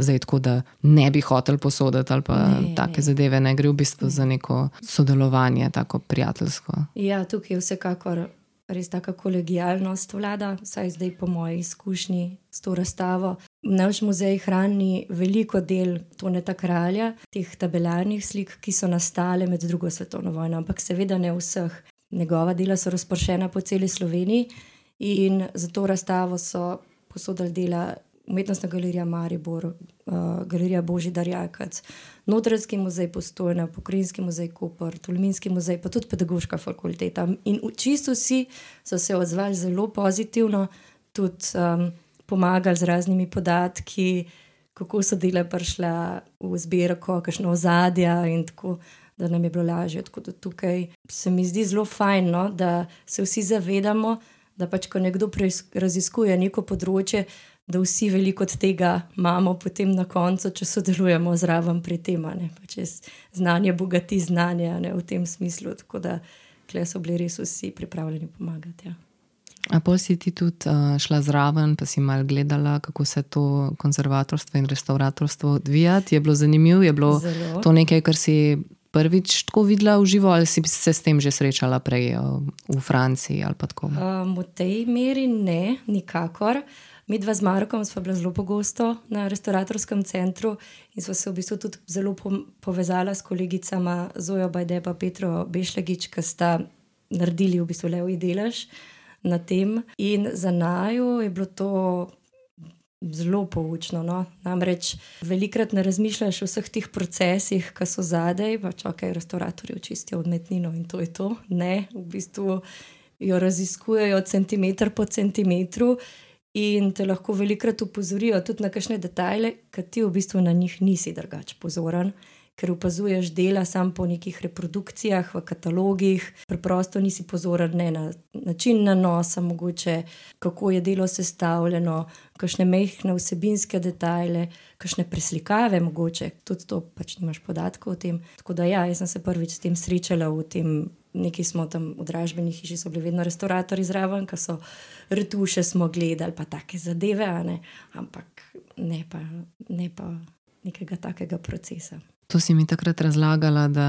zdaj tako, da ne bi hotel posoditi ali pa ne, take ne. zadeve, ne gre v bistvu ne. za neko sodelovanje, tako prijateljsko. Ja, tukaj je vsekakor res taka kolegijalnost vlada, saj zdaj po moji izkušnji s to razstavo. Naš muzej hrani veliko del Toneta Kralja, teh tabelarnih slik, ki so nastale med drugo svetovno vojno, ampak seveda ne vseh. Njegova dela so razpršena po celi Sloveniji in za to razstavo so posodili dela umetnostna galerija Maribor, uh, galerija Božji Darjakac, Notranjski muzej Postojna, Pokrinjski muzej Koper, Tolminski muzej, pa tudi pedagoška fakulteta. In čisto vsi so se odzvali zelo pozitivno, tudi um, pomagali z raznimi podatki, kako so dela prišla v zbirko, kakšno ozadja in tako. Da nam je bilo lažje. Tako da tukaj se mi zdi zelo fajn, no, da se vsi zavedamo, da pač, ko nekdo raziskuje neko področje, da vsi veliko od tega imamo, potem na koncu, če sodelujemo zraven pri tem, če znanje bogati znanje ne, v tem smislu. Tako da so bili res vsi pripravljeni pomagati. Ja. A pol si ti tudi uh, šla zraven, pa si mal gledala, kako se to konzervatorstvo in restauratorstvo odvija. Je bilo zanimivo, je bilo Zelo. to nekaj, kar si prvič tako videla v živo, ali si se s tem že srečala prej uh, v Franciji ali pa tako? Um, v tej meri ne, nikakor. Uh, Mi dva z Markom smo bili zelo pogosto na restauratorskem centru in smo se v bistvu tudi zelo povezali s kolegicama Zojo Bajdepa in Petro Bešlegič, ki sta naredili v bistvu levi delež na tem. In za najo je bilo to zelo poučno. No? Namreč velikrat ne razmišljaš o vseh teh procesih, ki so zadaj, pač ok, restauratorji očistijo odmetnino in to je to. Ne, v bistvu jo raziskujejo centimeter po centimetru. In te lahko velikokrat upozorijo tudi na kakšne detajle, ki ti v bistvu na njih nisi drugače pozoren, ker opazuješ dela samo po nekih reprodukcijah, v katalogih, preprosto nisi pozoren ne na način nanosa, mogoče kako je delo sestavljeno, kakšne mehke vsebinske detajle, kakšne preslikave, mogoče tudi to pač nimaš podatkov o tem. Tako da ja, jaz sem se prvič s tem srečala v tem neki smo tam v dražbeni hiši, so bili vedno restauratori zraven, ki so retuše smo gledali, pa take zadeve, ne? ampak ne pa, ne pa nekega takega procesa. To si mi takrat razlagala, da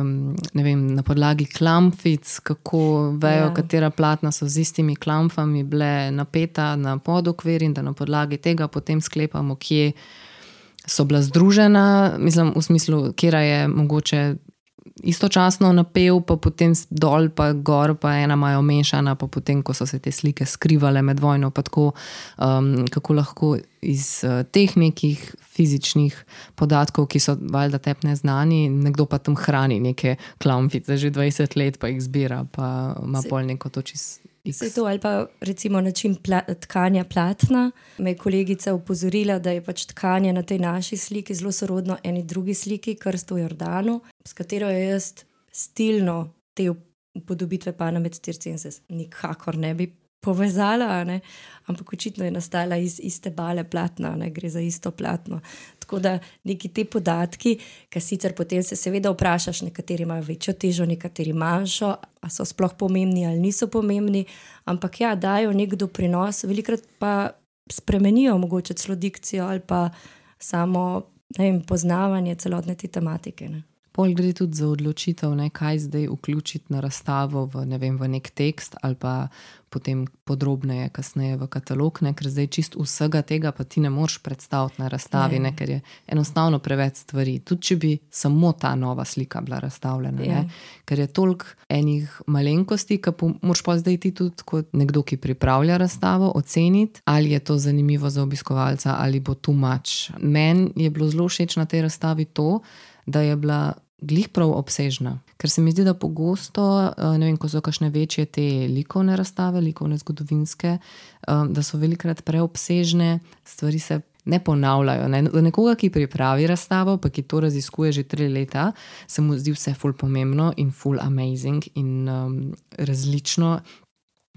um, vem, na podlagi klampic, kako vejo, ja. katera platna so z istimi klampami bile napeta na podokvir in da na podlagi tega potem sklepamo, kje so bila združena, mislim, v smislu, kje je mogoče istočasno napel, pa potem dol, pa gor, pa ena imajo mešana, pa potem, ko so se te slike skrivale med vojno, pa tako, um, kako lahko iz uh, teh nekih fizičnih podatkov, ki so valjda tepne znani, nekdo pa tam hrani neke klampice že 20 let, pa jih zbira, pa ima pol neko to čist Vse to, ali pa recimo način pla tkanja platna. Me je kolegica upozorila, da je pač tkanje na tej naši sliki zelo sorodno eni drugi sliki, Krsto Jordanu, s katero je jaz stilno te upodobitve pana med stirci in se nikakor ne bi povezala, ne? ampak očitno je nastala iz iste bale platna, ne? gre za isto platno. Tako da neki te podatki, ki sicer potem se seveda vprašaš, nekateri imajo večjo težo, nekateri manjšo, a so sploh pomembni ali niso pomembni, ampak ja, dajo nek doprinos, velikrat pa spremenijo mogoče celo dikcijo ali pa samo vem, poznavanje celotne te tematike. Ne? Pol gre tudi za odločitev, ne, kaj zdaj vključiti na razstavo v, ne vem, v nek tekst ali pa potem podrobneje, kasneje v katalog, ne, ker zdaj čist vsega tega pa ti ne moreš predstaviti na razstavi, ne. Ne, ker je enostavno preveč stvari. Tudi če bi samo ta nova slika bila razstavljena, Ja. ne, ker je toliko enih malenkosti, ki po- moraš pa zdaj ti tudi kot nekdo, ki pripravlja razstavo, oceniti, ali je to zanimivo za obiskovalca ali bo tu mač. Meni je bilo zelo všeč na tej razstavi to, da je bila glih prav obsežna. Ker se mi zdi, da pogosto, eh, ne vem, ko so kakšne večje te likovne razstave, likovne zgodovinske, eh, da so velikrat preobsežne, stvari se ne ponavljajo. Ne. Nekoga, ki pripravi razstavo, pa ki to raziskuje že tri leta, se mu zdi vse ful pomembno in ful amazing in um, različno.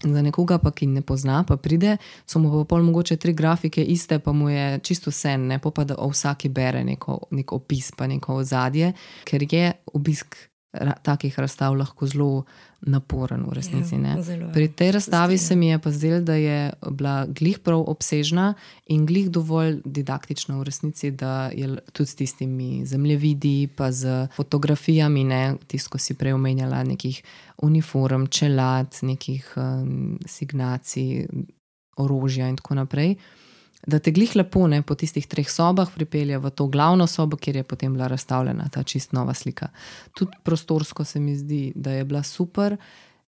Za nekoga, pa, ki ne pozna, pa pride, so mu pa pol mogoče tri grafike iste, pa mu je čisto vse, ne pa, pa da o vsaki bere neko, nek opis, pa neko ozadje, ker je obisk ra, takih razstav lahko zelo naporen v resnici. Ja, zelo je. Pri tej razstavi strinjam. se mi je pa zdelo, da je bila glih prav obsežna in glih dovolj didaktična v resnici, da je tudi s tistimi zemljevidi, pa z fotografijami, ne, tisto, ko si prej omenjala, nekih uniform, čelad, nekih um, signacij, orožja in tako naprej. Da te glih lepo ne, po tistih treh sobah pripelje v to glavno sobo, kjer je potem bila razstavljena ta čist nova slika. Tudi prostorsko se mi zdi, da je bila super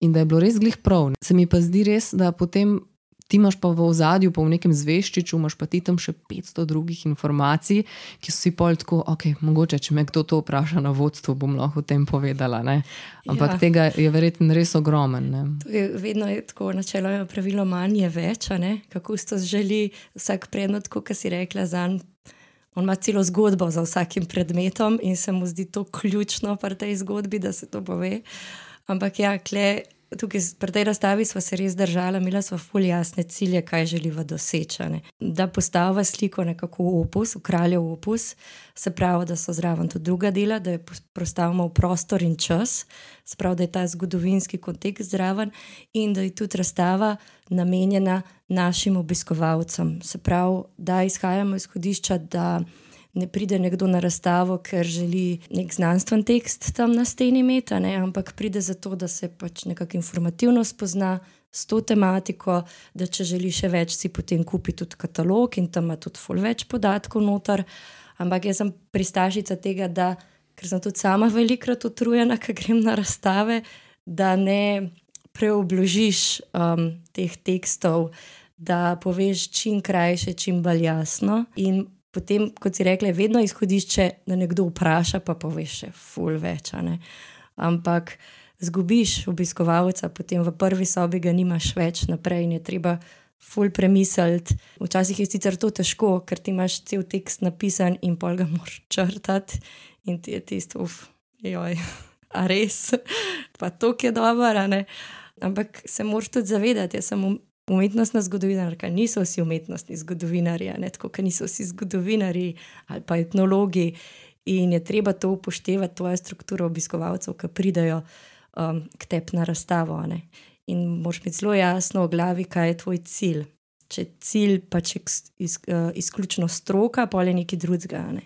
in da je bilo res glih prav. Se mi pa zdi res, da potem ti imaš pa v ozadju, pa v nekem zveščiču, imaš pa ti tam še 500 drugih informacij, ki so si pol tako, ok, mogoče, če me kdo to vpraša na vodstvu, bom lahko o tem povedala. Ne? Ampak Ja. tega je verjetno res ogromen. Ne? To je vedno je tako načeloma pravilo manj je več, kako se želi vsak predmet, kot si rekla, za On ima celo zgodbo za vsakim predmetom in se mu zdi to ključno pri tej zgodbi, da se to pove. Ampak ja, kle, tukaj pri tej razstavi smo se res držali, imela smo ful jasne cilje, kaj želiva doseči. ne. Da postava sliko nekako v opus, v kraljev opus, se pravi, da so zraven tudi druga dela, da jo pos- postavimo v prostor in čas, se pravi, da je ta zgodovinski kontekst zraven in da je tudi razstava namenjena našim obiskovalcem. Se pravi, da izhajamo iz izhodišča, da ne pride nekdo na razstavo, ker želi nek znanstven tekst tam na steni imeti, ampak pride zato, da se pač nekako informativno spozna s to tematiko, da če želi še več, si potem kupi tudi katalog in tam ima tudi ful več podatkov noter. Ampak jaz sem pristašica tega, da, ker sem tudi sama velikrat utrujena, ker grem na razstave, da ne preobložiš um, teh tekstov, da poveš čim krajše, čim bolj jasno. In potem, kot si rekla, je vedno izhodišče, da nekdo vpraša, pa poveš še ful več. Ampak zgubiš obiskovalca, potem v prvi sobi ga nimaš več naprej in je treba. Ful premisliti. Včasih je sicer to težko, ker ti imaš cel tekst napisan in pol ga moraš črtati, in ti je tisto, uf, joj, a res, pa to je dobro, ne. Ampak se moraš tudi zavedati, jaz sem umetnostna zgodovinarka, niso vsi umetnostni zgodovinarji, tako, kot niso vsi zgodovinarji ali pa etnologi. In je treba to upoštevati, tvojo strukturo obiskovalcev, ki pridejo um, k tebi na razstavo. ne. In moraš imeti zelo jasno v glavi, kaj je tvoj cilj. Če je cilj pač iz, iz, uh, izključno stroka, pa je nekaj drugega. Ne.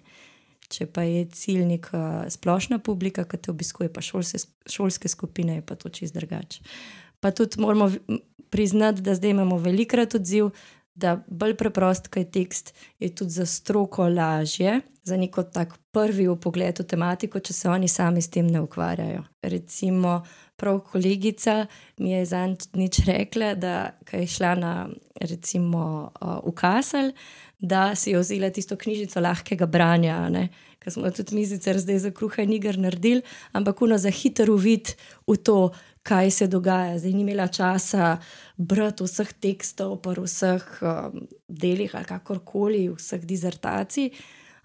Če pa je cilj neka splošna publika, ki te obiskuje, pa šolske, šolske skupine, je pa to čist drugače. Pa tudi moramo priznati, da zdaj imamo velikrat odziv, da bolj preprost, kaj je tekst, je tudi za stroko lažje, za neko tak prvi pogled v tematiko, če se oni sami s tem ne ukvarjajo. Recimo, prav kolegica mi je zadnjič rekla, da je šla na recimo v Kasel, da si je vzela tisto knjižico lahkega branja, ne. ker smo tudi mi zdaj za kruha in iger naredili, ampak uno za hiter uvid v to, kaj se dogaja. Zdaj ni imela časa brati vseh tekstov, pa vseh um, delih ali kakorkoli, vseh dizertacij.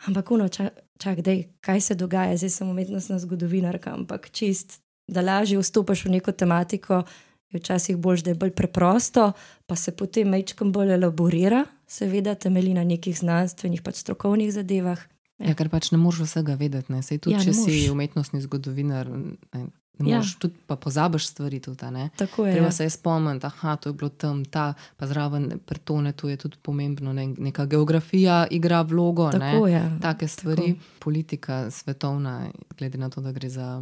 Ampak, no, čak, čak, dej, kaj se dogaja, zdaj sem umetnostna zgodovinarka, ampak čist, da lažje vstopiš v neko tematiko, je včasih bolj, da je bolj preprosto, pa se potem mečkam bolj elaborira, seveda temelji na nekih znanstvenih, pač strokovnih zadevah. Ja, ker pač ne moreš vsega vedeti. Ne? Sej tudi, Ja, če si umetnostni zgodovinar, ne, ne Ja. moreš, tudi pa pozabiš stvari. Tudi? Tako je. Treba ja. se je spomniti, da to je bilo tam, ta, pa zraven pretone, tu je tudi pomembno. Ne? Neka geografija igra vlogo. Tako ne? je. Take stvari, Tako. politika svetovna, glede na to, da gre za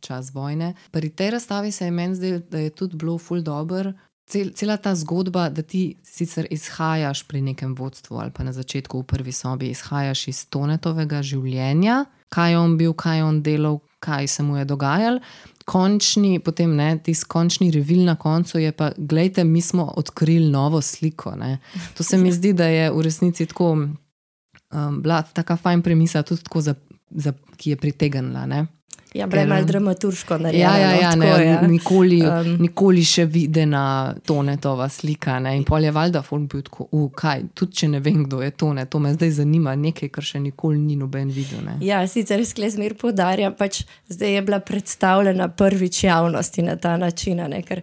čas vojne. Pri tej razstavi se je meni zdelo, da je tudi bilo ful dobr. Cel, cela ta zgodba, da ti sicer izhajaš pri nekem vodstvu ali pa na začetku v prvi sobi, izhajaš iz tonetovega življenja, kaj je on bil, kaj je on delal, kaj se mu je dogajalo. Končni, potem ne, tisti končni revil na koncu je pa, gledajte, mi smo odkrili novo sliko. Ne. To se mi zdi, da je v resnici tako um, bila taka fajn premisa, tudi tako, za, za, ki je pritegnila. Ne. Ja, bila je malo dramaturško narejena. Ja, ja, ja, no, ne, tako, ja. nikoli, Um. nikoli še videna tonetova slika. Ne. In pol je valjda film bil tako, "U, kaj, tudi če ne vem, kdo je tone, to me zdaj zanima, nekaj, kar še nikoli ni noben videl. Ne. Ja, sicer skle zmer podarjam, pač zdaj je bila predstavljena prvič javnosti na ta način, ne, ker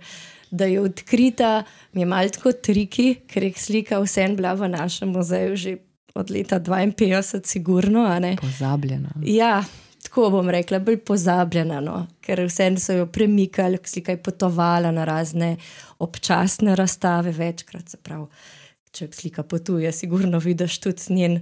da je odkrita, mi je malo tako triki, ker je slika vsem bila v našem muzeju že od leta 52, sigurno, ne. Pozabljena. Ja, tako bom rekla, bolj pozabljena, no? ker vse so jo premikali, slika je potovala na razne občasne razstave, večkrat se pravi. Če slika potuje, sigurno vidiš tudi njen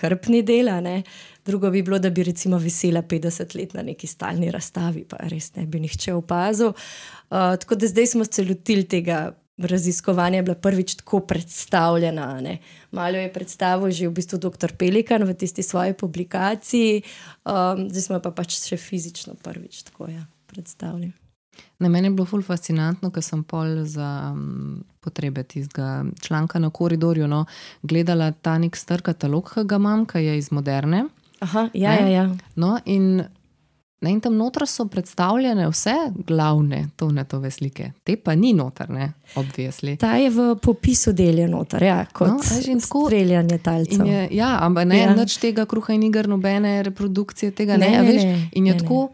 hrbni del. a ne. Drugo bi bilo, da bi recimo visela 50 let na neki stalni razstavi, pa res ne bi nihče opazil. Uh, tako da zdaj smo se lotili tega raziskovanja, je bila prvič tako predstavljena. ne. Malo je predstavil že v bistvu dr. Pelikan v tisti svoji publikaciji, um, zdaj smo pa pač še fizično prvič tako ja, predstavili. Na meni je bilo ful fascinantno, ker sem pol za um, potrebe tistega članka na koridorju no, gledala ta nek star katalog, ki ga imam, ki je iz moderne. Aha, ja, Ne? ja, ja. No, in, ne, in tam noter so predstavljene vse glavne tonetove slike, te pa ni notrne, obvisli. Ta je v popisu delje noter, ja, kot No, a že in tako- streljanje talcev. Je, ja, ampak ne Ja. ja. nič tega kruha in iger, nobene reprodukcije tega Ne, ne. ne, veš? ne, in je ne, tako,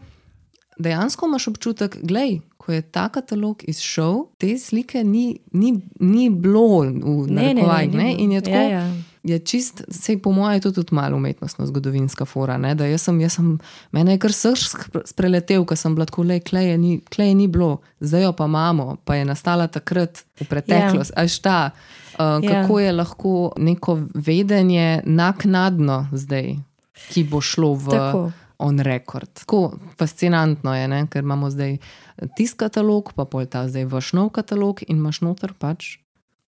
dejansko imaš občutek, gledaj, ko je ta katalog izšel, te slike ni, ni, ni bilo v Ne, ne, ne, narekovajih. ni ne, bilo. In je tako. Ja, ja. Je čist, sej po mojem, je to tudi malo umetnostno zgodovinska fora. Ne? Da jaz sem, jaz sem, mene je kar srč spreletel, ker sem bila tako, le kleje ni, kleje ni bilo, zdaj jo pa imamo, pa je nastala takrat v preteklosti. Ja. Šta, uh, Ja. kako je lahko neko vedenje naknadno zdaj, ki bo šlo v Tako. on record. Tako fascinantno je, ne? ker imamo zdaj tisti katalog, pa pol ta zdaj vaš nov katalog in imaš noter pač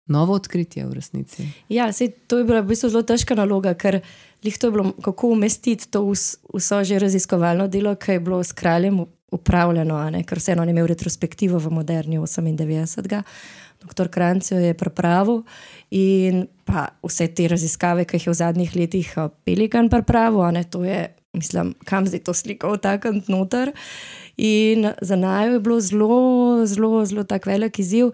novo odkritje v resnici. Ja, sej, to je bila v bistvu zelo težka naloga, ker lih to je bilo, kako umestiti to vs, vso že raziskovalno delo, ki je bilo s kraljem upravljeno, ker vseeno je imel retrospektivo v moderni 98. Doktor Kranc jo je pripravil in pa vse te raziskave, ki jih je v zadnjih letih a, Pelikan pripravil, ne, to je, mislim, kam zdaj to sliko vtakniti noter. In za najo je bilo zelo, zelo, zelo tak velik izziv,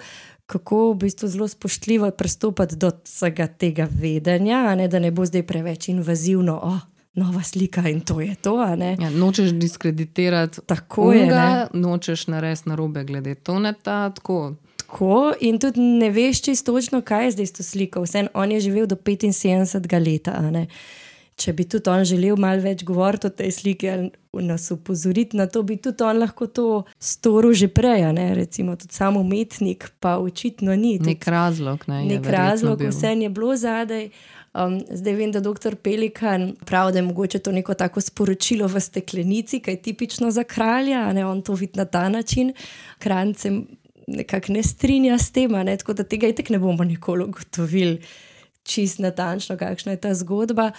kako v bistvu zelo spoštljivo pristopiti do vsega tega vedenja, ne, da ne bo zdaj preveč invazivno, oh, nova slika in to je to. Ja, nočeš diskreditirati Tako je, unga, nočeš narediti narobe glede toneta. Tako. Tako, in tudi ne veš čisto točno, kaj je zdaj s to sliko. Vseeno, on je živel do 75 leta. Če bi tudi on želel malo več govoriti o tej sliki ali nas upozoriti na to, bi tudi on lahko to storil že prej. ne. Recimo, tudi sam umetnik, pa očitno ni. Tudi Nek razlog. Ne, je nek verjetno razlog, bil. vse je bilo zadaj. Um, zdaj vem, da dr. Pelikan pravi, da je mogoče to neko tako sporočilo v steklenici, kaj je tipično za kralja, ne on to vidi na ta način. Krancem nekako ne strinja s tem, ne, tako da tega itek ne bomo nikoli ugotovili. Čist natančno, kakšna je ta zgodba.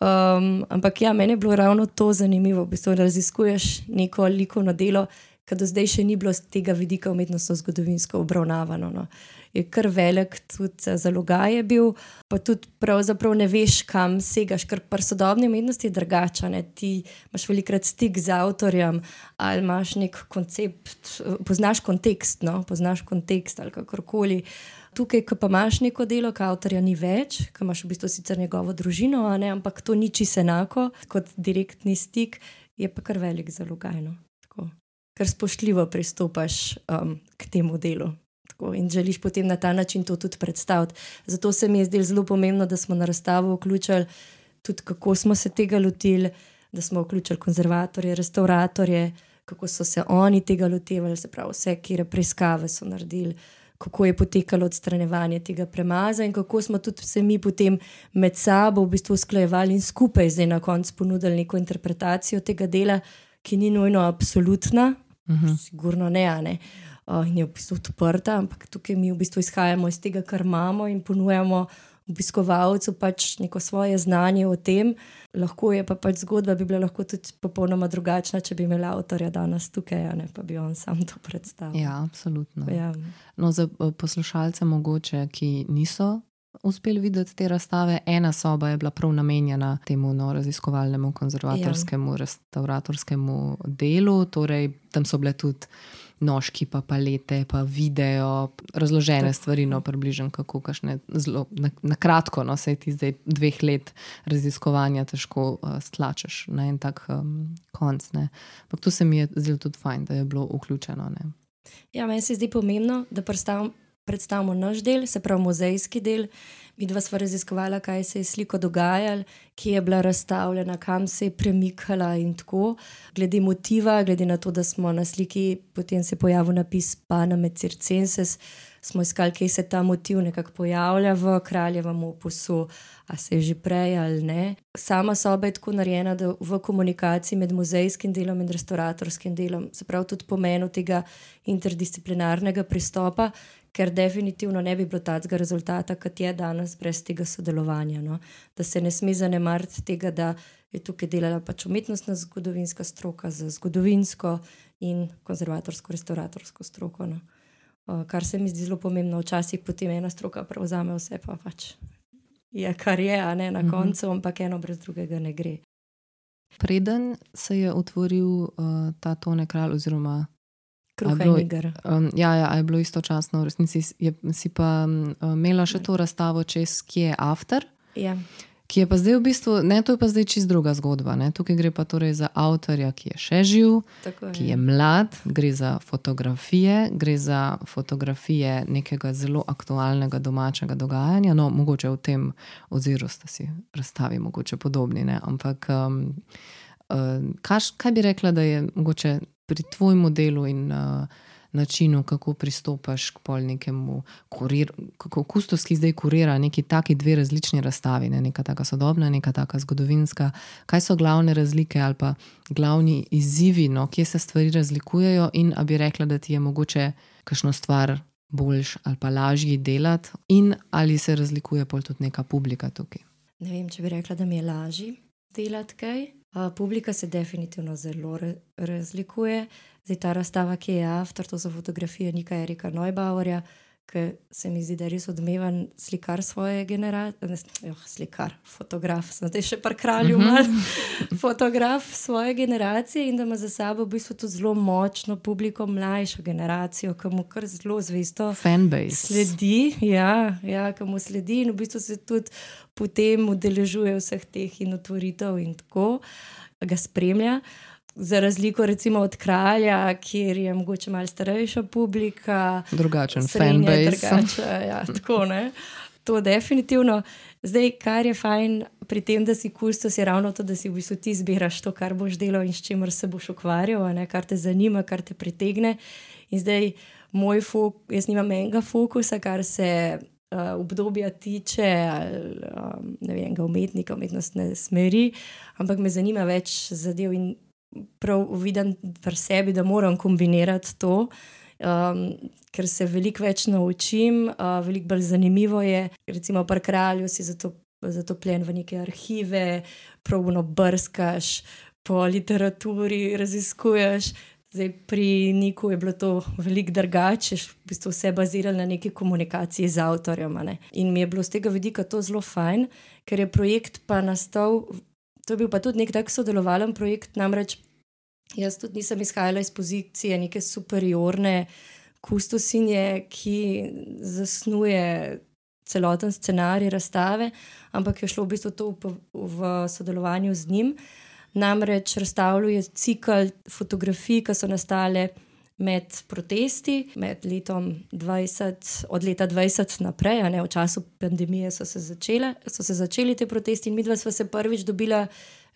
Um, ampak ja, meni je bilo ravno to zanimivo, v bistvu raziskuješ neko likovno delo, ki do zdaj še ni bilo z tega vidika umetnostno-zgodovinsko obravnavano. No. je kar velik, tudi zalogaj je bil, pa tudi pravzaprav ne veš, kam segaš, ker pri sodobni umetnosti je drugače. Ti imaš velikrat stik z avtorjem ali imaš nek koncept, poznaš kontekst, no? poznaš kontekst ali kakorkoli. Tukaj, ko pa imaš neko delo, ki avtorja ni več, ki imaš v bistvu sicer njegovo družino, ne, ampak to ni čisto enako kot direktni stik, je pa kar velik zalogaj. No. Ker spoštljivo pristopaš um, k temu delu tako, in želiš potem na ta način to tudi predstaviti. Zato se mi je zdelo zelo pomembno, da smo na razstavo vključili tudi, kako smo se tega lotili, da smo vključili konzervatorje, restauratorje, kako so se oni tega lotevali, se pravi, vse, kire preiskave so naredili kako je potekalo odstranjevanje tega premaza in kako smo tudi se mi potem med sabo v bistvu usklajevali in skupaj zdaj na koncu ponudili neko interpretacijo tega dela, ki ni nujno absolutna. -huh. sigurno ne, ne. Uh, in je v bistvu odprta, ampak tukaj mi v bistvu izhajamo iz tega, kar imamo in ponujamo obiskovalcu pač neko svoje znanje o tem. Lahko je pa pač zgodba, bi bila lahko tudi popolnoma drugačna, če bi imel avtorja danes tukaj, ne pa bi on sam to predstavil. Ja, absolutno. Ja. No, za eh, poslušalce, mogoče, ki niso. Uspeli videti te razstave. Ena soba je bila prav namenjena temu no, raziskovalnemu, konzervatorskemu, ja. restauratorskemu delu, torej tam so bile tudi nožki, pa palete, pa video, razložene Tako. stvari, no, približno kako kašne, zelo na, na kratko, no, se ti zdaj dveh let raziskovanja težko uh, stlačeš na en tak um, konc. Ampak to se mi je zelo tudi fajn, da je bilo vključeno. Ne. Ja, meni se zdi pomembno, da predstavimo naš del, se pravi muzejski del. Mi dva sva raziskovala, kaj se je sliko dogajalo, kje je bila razstavljena, kam se je premikala in tako. Glede motiva, glede na to, da smo na sliki, potem se je pojavil napis Panama Circenses, smo iskali, kje se ta motiv nekako pojavlja v kraljevem opusu, a se je že prej ali ne. Sama soba je tako narejena, da v komunikaciji med muzejskim delom in restauratorskim delom, se pravi tudi pomenu tega interdisciplinarnega pristopa, ker definitivno ne bi bilo takega rezultata, kot je danes, brez tega sodelovanja. No? Da se ne sme zanemariti tega, da je tukaj delala pač umetnostna zgodovinska stroka za zgodovinsko in konzervatorsko-restauratorsko stroko. No? Kar se mi zdi zelo pomembno, včasih potem ena stroka prevzame vse, pa pač je kar je, a ne na mhm. koncu, ampak eno brez drugega ne gre. Preden se je otvoril uh, ta tone kralj, oziroma kruha in iger. Um, ja, ja, je bilo istočasno, v resnici je, si pa um, imela še to razstavo, čez ki je After. Ja. Ki je pa zdaj v bistvu, ne, to je pa zdaj čist druga zgodba. Ne? Tukaj gre pa torej za avtorja, ki je še živ, Tako ki je mlad, gre za fotografije, gre za fotografije nekega zelo aktualnega domačega dogajanja. No, mogoče v tem oziru sta si razstavi, mogoče podobni. Ne? Ampak um, kaj, kaj bi rekla, da je mogoče pri tvojem delu in uh, načinu, kako pristopaš k polnikemu, kako kustos, ki zdaj kurira neki taki dve različni razstavi, ne? neka taka sodobna, neka taka zgodovinska. Kaj so glavne razlike ali pa glavni izzivi, no? kje se stvari razlikujejo, in ali bi rekla, da ti je mogoče kakšno stvar. Boljš ali pa lažji delati, in ali se razlikuje pol tudi neka publika tukaj? Ne vem, če bi rekla, da mi je lažje delati kaj, publika se definitivno zelo razlikuje. Zdaj ta razstava, ki je avtor, to so fotografije Nika Erika Neubauerja, ki se mi zdi, da je res odmeven slikar svoje generacije. Oh, slikar, fotograf, sem zdaj še par kraljev, uh [laughs] -huh. fotograf svoje generacije in da ima za sabo v bistvu tudi zelo močno publiko, mlajšo generacijo, ki mu kar zelo zvesto sledi. Ja, ja ki mu sledi in v bistvu se tudi potem udeležuje vseh teh in otvoritev in tako ga spremlja. Za razliko recimo od kralja, kjer je mogoče malo starejša publika, drugačen fanbase. Ja, [laughs] tako ne. To definitivno. Zdaj, kar je fajn pri tem, da si kustos, je ravno to, da si v bistvu ti zbiraš to, kar boš delal in s čimer se boš ukvarjal, ne, kar te zanima, kar te pritegne. In zdaj, moj fokus, jaz nimam enega fokusa, kar se uh, obdobja tiče, ali um, ne vem, umetnika, umetnostne smeri, ampak me zanima več zadev in prav vidim v sebi, da moram kombinirati to, um, ker se veliko več naučim, uh, veliko bolj zanimivo je. Recimo, pri kralju si zato, zatopljen v neke arhive, pravno brskaš po literaturi, raziskuješ. Zdaj, pri Niku je bilo to veliko drugače, v bistvu vse baziralo na neki komunikaciji z avtorjem. ne. In mi je bilo z tega vidika to zelo fajn, ker je projekt pa nastal. To je bil pa tudi nek tak sodelovalen projekt, namreč jaz tudi nisem izhajala iz pozicije neke superiorne kustosinje, ki zasnuje celoten scenarij razstave, ampak je šlo v bistvu to v, v sodelovanju z njim. Namreč razstavljuje cikl fotografij, ki so nastale med protesti, med letom 20, od leta 20 naprej, ne v času pandemije so se, začele, so se začeli ti protesti, in mi dva sva se prvič dobila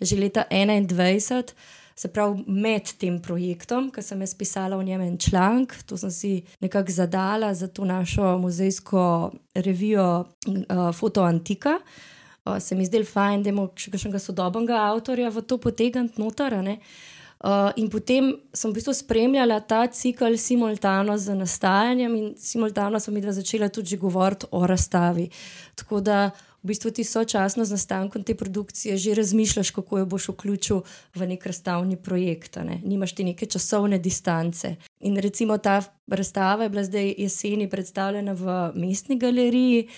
že leta 21. Se pravi, med tem projektom, ki sem jaz pisala o njem en članek, to sem si nekako zadala za to našo muzejsko revijo uh, Foto Antika. Uh, se mi zdelo fajn, da imamo še kakšnega sodobnega avtorja v to potegniti noter. ne. Uh, in potem sem v bistvu spremljala ta cikl simultano z nastajanjem, in simultano mi dva začela tudi govoriti o razstavi. Tako da v bistvu ti sočasno z nastankom te produkcije že razmišljaš, kako jo boš vključil v nek razstavni projekt. Ne? Nimaš ti neke časovne distance. In recimo ta razstava je bila zdaj jeseni predstavljena v mestni galeriji.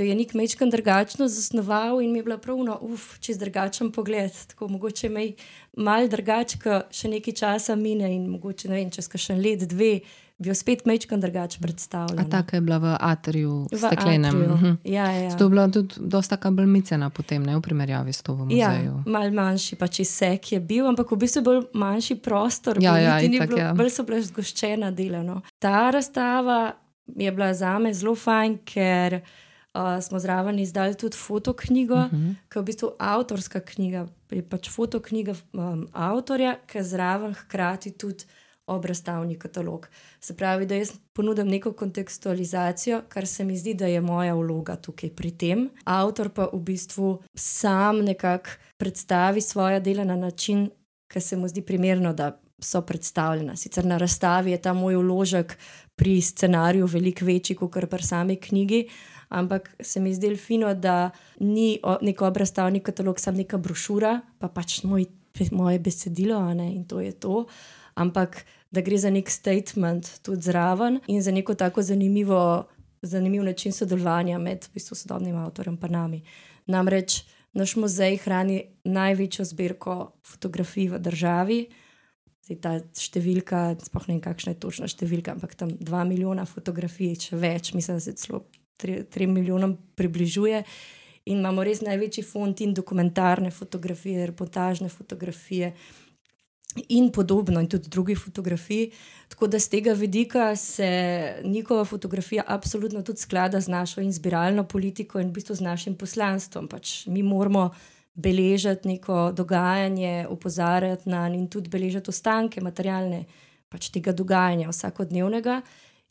Jo je nek mečkan drugačno zasnoval in mi je bila pravno, uf, čez drugačen pogled. Tako mogoče me mal drugače, ko še nekaj časa mine in mogoče ne vem, čez kakšen let, dve, bi jo spet mečkan drugače predstavljala. A taka je bila v atriju, V steklenem. atriju. Mhm. Ja, ja. To je bila tudi dosta bolmicena potem, ne v primerjavi s to v Ja, muzeju. mal manjši pač izsek je bil, ampak v bistvu je bolj manjši prostor. Ja, ja, itak, bilo, ja. bolj so bila zgoščena dela. No. Ta razstava je bila za me zelo fajn, ker uh, smo zraven izdali tudi fotoknjigo, uh Mhm. -huh. ki je v bistvu avtorska knjiga, je pač fotoknjiga um, avtorja, ki zraven hkrati tudi obrazstavni katalog. Se pravi, da jaz ponudim neko kontekstualizacijo, kar se mi zdi, da je moja vloga tukaj pri tem. Avtor pa v bistvu sam nekako predstavi svoje dela na način, ki se mu zdi primerno, da so predstavljena. Sicer na razstavi je ta moj vložek pri scenariju veliko večji kot pri sami knjigi. Ampak se mi zdi fino, da ni nek obrazstavni katalog, samo neka brošura, pa pač moj, moje besedilo, ne, in to je to. Ampak da gre za nek statement tudi zraven in za neko tako zanimivo, zanimiv način sodelovanja med v bistvu, sodobnim avtorjem in nami. Namreč naš muzej hrani največjo zbirko fotografij v državi. Zdaj, ta številka, sploh ne vem, kakšna je točna številka, ampak tam dva milijona fotografij, če več, mislim, da se celo tre- trem milijonom približuje. In imamo res največji fond in dokumentarne fotografije, reportažne fotografije in podobno, in tudi drugih fotografij. Tako da z tega vidika se njihova fotografija absolutno tudi sklada z našo in zbiralno politiko in v bistvu z našim poslanstvom. Pač mi moramo beležiti neko dogajanje, opozarjati na in tudi beležiti ostanke materialne pač tega dogajanja vsakodnevnega.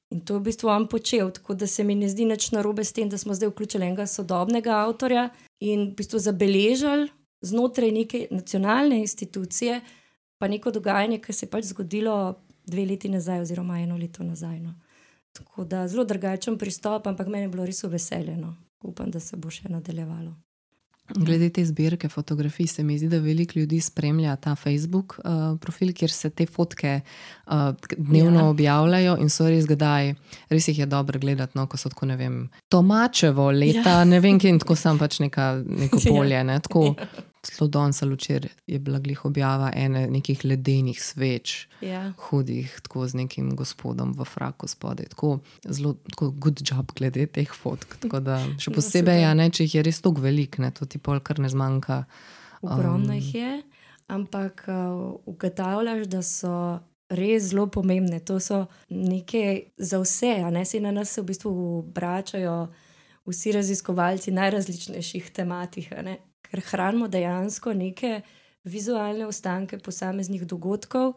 In to je v bistvu on počel, tako da se mi ne zdi nič narobe s tem, da smo zdaj vključili enega sodobnega avtorja in v bistvu zabeležili znotraj neke nacionalne institucije, pa neko dogajanje, ki se je pač zgodilo dve leti nazaj, oziroma eno leto nazaj. No. Tako da zelo drugačen pristop, ampak meni je bilo res veseljeno. Upam, da se bo še nadaljevalo. Glede te zbirke fotografij, se mi zdi, da veliko ljudi spremlja ta Facebook uh, profil, kjer se te fotke uh, dnevno Ja. ja. objavljajo in so res gledaj, res jih je dobro gledati, no, ko so tako, ne vem, Tomačevo leta, ja. ne vem, kje in tako sam pač neka, neko [laughs] Ja. polje. Ne, tako, Zelo danes ali včeraj je bila glih objava ene nekih ledenih sveč, Ja. hudih, tako z nekim gospodom v fraku spodaj. Tako zelo tako good job glede teh fotk. Tako da [laughs] še No, posebej, ja, ne, če jih je res tako velik, ne, to ti pol kar ne zmanjka. Ogromno Um, jih je, ampak uh, ugotavljaš, da so res zelo pomembne. To so neke za vse, a ne se na nas v bistvu obračajo vsi raziskovalci najrazličnejših tematik? Ker hranimo dejansko neke vizualne ostanke posameznih dogodkov.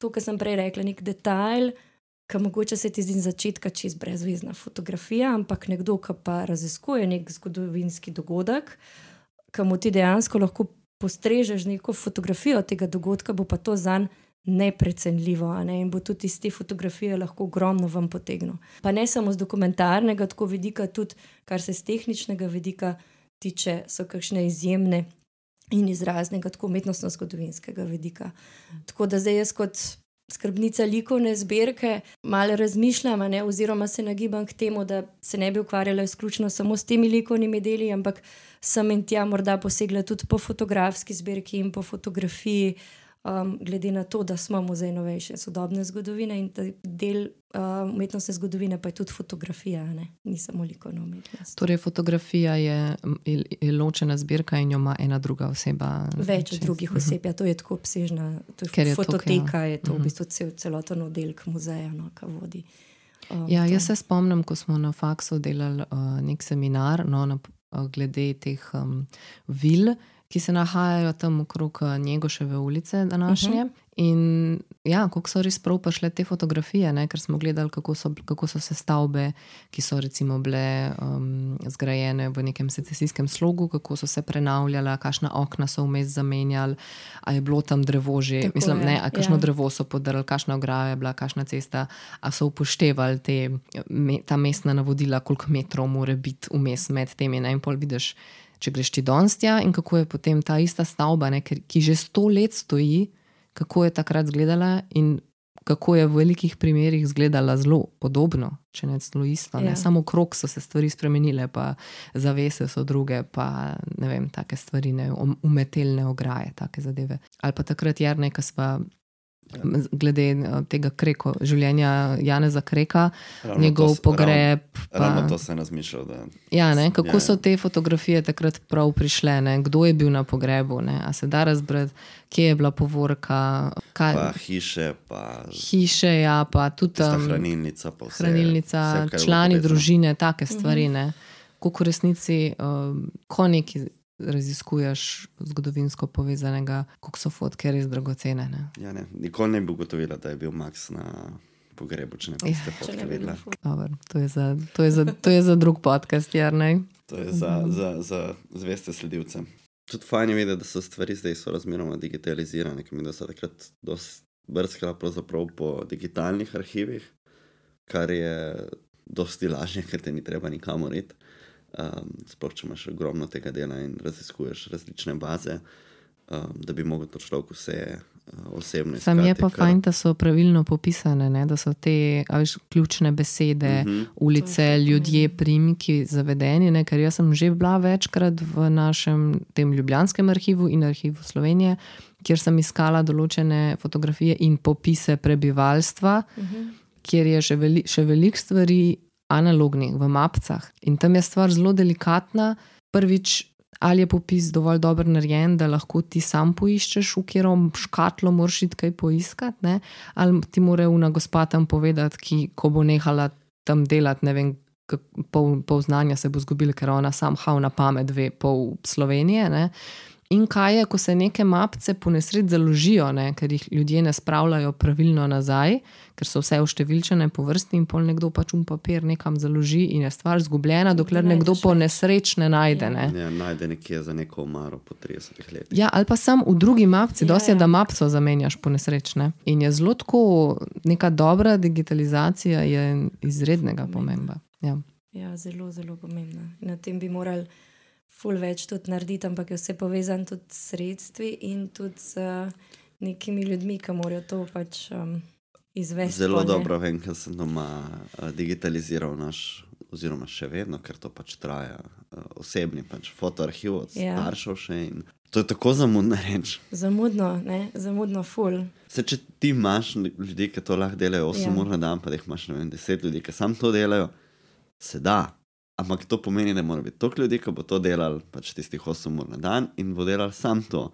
To, kar sem prej rekla, nek detajl. Ki mogoče se ti zdi na začetku čist brezvezna fotografija, ampak nekdo, ki pa raziskuje nek zgodovinski dogodek, ki mu ti dejansko lahko postrežeš neko fotografijo tega dogodka, bo pa to zanj neprecenljivo. Ne? In bo tudi iz te fotografije lahko ogromno vam potegnil. Pa ne samo z dokumentarnega tako vidika, tudi kar se z tehničnega vidika tiče, so kakšne izjemne in izraznega, tako umetnostno-zgodovinskega vidika. Tako da zdaj jaz kot skrbnica likovne zbirke, malo razmišljam, ne, oziroma se nagibam k temu, da se ne bi ukvarjala izključno samo s temi likovnimi deli, ampak sem in tja morda posegla tudi po fotografski zbirki in po fotografiji. Um, glede na to, da smo muzej novejše sodobne zgodovine in da del uh, umetnostne zgodovine pa je tudi fotografija, ne? ni samo likovna umetnost. Torej, fotografija je, je, je ločena zbirka in jo ima ena druga oseba. Več čez- drugih oseb, ja, to je tako obsežna. To je je fototeka, ja. je to v Mhm. bistvu cel, celoten oddelek muzeja, no, ki vodi. Um, Ja, to. jaz se spomnim, ko smo na faksu delali uh, nek seminar no, na, uh, glede teh um, vil, ki se nahajajo tam okrog uh, Njegoševe ulice današnje. Uh -huh. In ja, kako so res prav prišle te fotografije, ne? ker smo gledali, kako so, kako so se stavbe, ki so recimo bile um, zgrajene v nekem secesijskem slogu, kako so se prenavljala, kakšna okna so vmes zamenjali, a je bilo tam drevo že, Tako mislim, je, ne, a kakšno ja. drevo so podarili, kakšna ograja je bila, kakšna cesta, a so upoštevali te, me, ta mestna navodila, koliko metrov mora biti vmes med temi. Ne? In pol vidiš, če greš ti danes tja in kako je potem ta ista stavba, ne, ki že sto let stoji, kako je takrat izgledala in kako je v velikih primerih izgledala zelo podobno, če ne celo isto. Ne? Ja. Samo krok so se stvari spremenile, pa zavese so druge, pa ne vem, take stvari, ne, um- umetelne ograje, take zadeve. Ali pa takrat Jarne, ki sva. Glede eh, tega kreko, življenja Janeza Kreka, Ravno njegov to pogreb. Ravno, ravno Pa, to sem razmišljal. Da, ja, ne, kako Ja, so te fotografije takrat prav prišle, ne? kdo je bil na pogrebu, ne? a se da razbrati, kje je bila povorka, kaj, pa hiše, pa hiše, ja, pa tudi tam hranilnica. Pa vse, hranilnica, vse, je člani povezano. družine, take stvari. Ne? Kako v resnici, um, ko nekaj raziskuješ zgodovinsko povezanega, koliko so fotke res dragocene. Ne? Ja, ne, nikoli ne bi ugotovila, da je bil Max na pogrebu, če ne bi Ja. ste Če fotke bi videla. Dobar, to, je za, to, je za, to je za drug podcast, Jarnej. To je za, Mhm. za, za zveste sledilce. Tudi fajn je videti, da so stvari zdaj sorazmerno digitalizirane, ker mi da so takrat brskala po digitalnih arhivih, kar je dosti lažje, ker te ni treba nikamor iti. Um, sploh če imaš ogromno tega dela in raziskuješ različne baze, um, da bi mogel to človek vse uh, osebno Sam je pa kar- fajn, da so pravilno popisane, ne? da so te a veš, ključne besede, Mhm. ulice, To je ljudje, primki zavedeni. Ne? Ker jaz sem že bila večkrat v našem tem ljubljanskem arhivu in arhivu Slovenije, kjer sem iskala določene fotografije in popise prebivalstva, Mhm. kjer je še, veli, še veliko stvari analognih v mapcah. In tam je stvar zelo delikatna. Prvič, ali je popis dovolj dobro narejen, da lahko ti sam poiščeš, v katero škatlo moraš iti kaj poiskati, ne? ali ti mora una gospa tam povedati, ki, ko bo nehala tam delati, ne vem. Pol, pol znanja se bo zgubilo, ker ona sam hav na pamet ve, pol Slovenije. Ne? In kaj je, ko se neke mapce po nesreč založijo, ne? ker jih ljudje ne spravljajo pravilno nazaj, ker so vse uštevilčene po vrsti in pol nekdo pač um papir nekam založi in je stvar zgubljena, dokler Ne nekdo po nesreč ne najde. Ja. Ne? Ja, najde nekje za neko omaro po 30 letih. Ja, ali pa sam v drugi mapci, Ja, dosti je, ja. da mapco zamenjaš po nesrečne. In je zelo tako, neka dobra digitalizacija je izrednega pomemba. Ja. Ja, zelo, zelo pomembna. Na tem bi morali ful več tudi narediti, ampak je vse povezano tudi s sredstvi in tudi s uh, nekimi ljudmi, ki morajo to pač um, izvesti. Zelo dobro vem, ker sem doma uh, digitaliziral naš, oziroma še vedno, ker to pač traja, uh, osebni pač fotoarhiv od Ja. staršev še. In to je tako zamudna reč. Zamudno, ne? zamudno ful. Se, če ti imaš ljudi, ki to lahko delajo 8 Ja. ur na dan, pa jih imaš vem, 10 ljudi, ki sam to delajo, se da. Ampak to pomeni, da mora biti toliko ljudi, ki bo to delal pač tistih 8 ur na dan in bo delal sam to.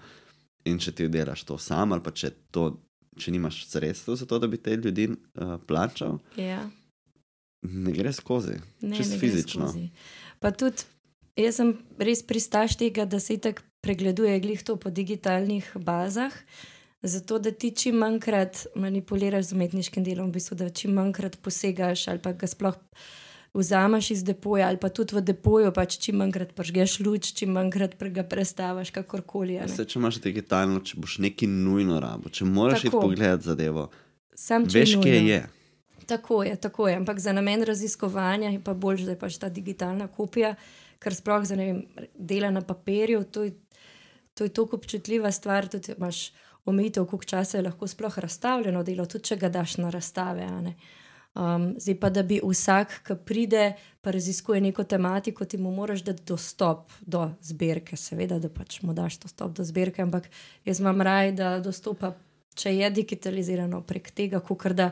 In če ti delaš to sam, ali pa če, to, če nimaš sredstev za to, da bi te ljudi uh, plačal, Ja. ne gre skozi. Ne, Čisto ne fizično. skozi. Pa tudi jaz sem res pristaš tega, da se tako pregleduje glih to po digitalnih bazah. Zato, da ti čim manjkrat manipuliraš z umetniškim delom, v bistvu, da čim manjkrat posegaš ali pa ga sploh vzameš iz depoja, ali pa tudi v depoju, pač čim manjkrat pržgeš luč, čim manjkrat ga prestaviš, kakorkoli. Se, če imaš digitalno, če boš neki nujno rabo, če moraš iti pogledat zadevo, Sam je veš, kje je. Tako je, tako je. Ampak za namen raziskovanja je pa bolj, da je pač ta digitalna kopija, ker sploh za ne vem, dela na papirju, to je, to je tako občutljiva stvar. Tudi imaš omejitev, koliko časa je lahko sploh razstavljeno delo, tudi če ga daš na razstave. ne. Um, zdaj pa, da bi vsak, ki pride, pa raziskuje neko tematiko, ti mu moraš dati dostop do zbirke, seveda, da pač mu daš dostop do zbirke, ampak jaz imam raj, da dostopa, če je digitalizirano prek tega, kot da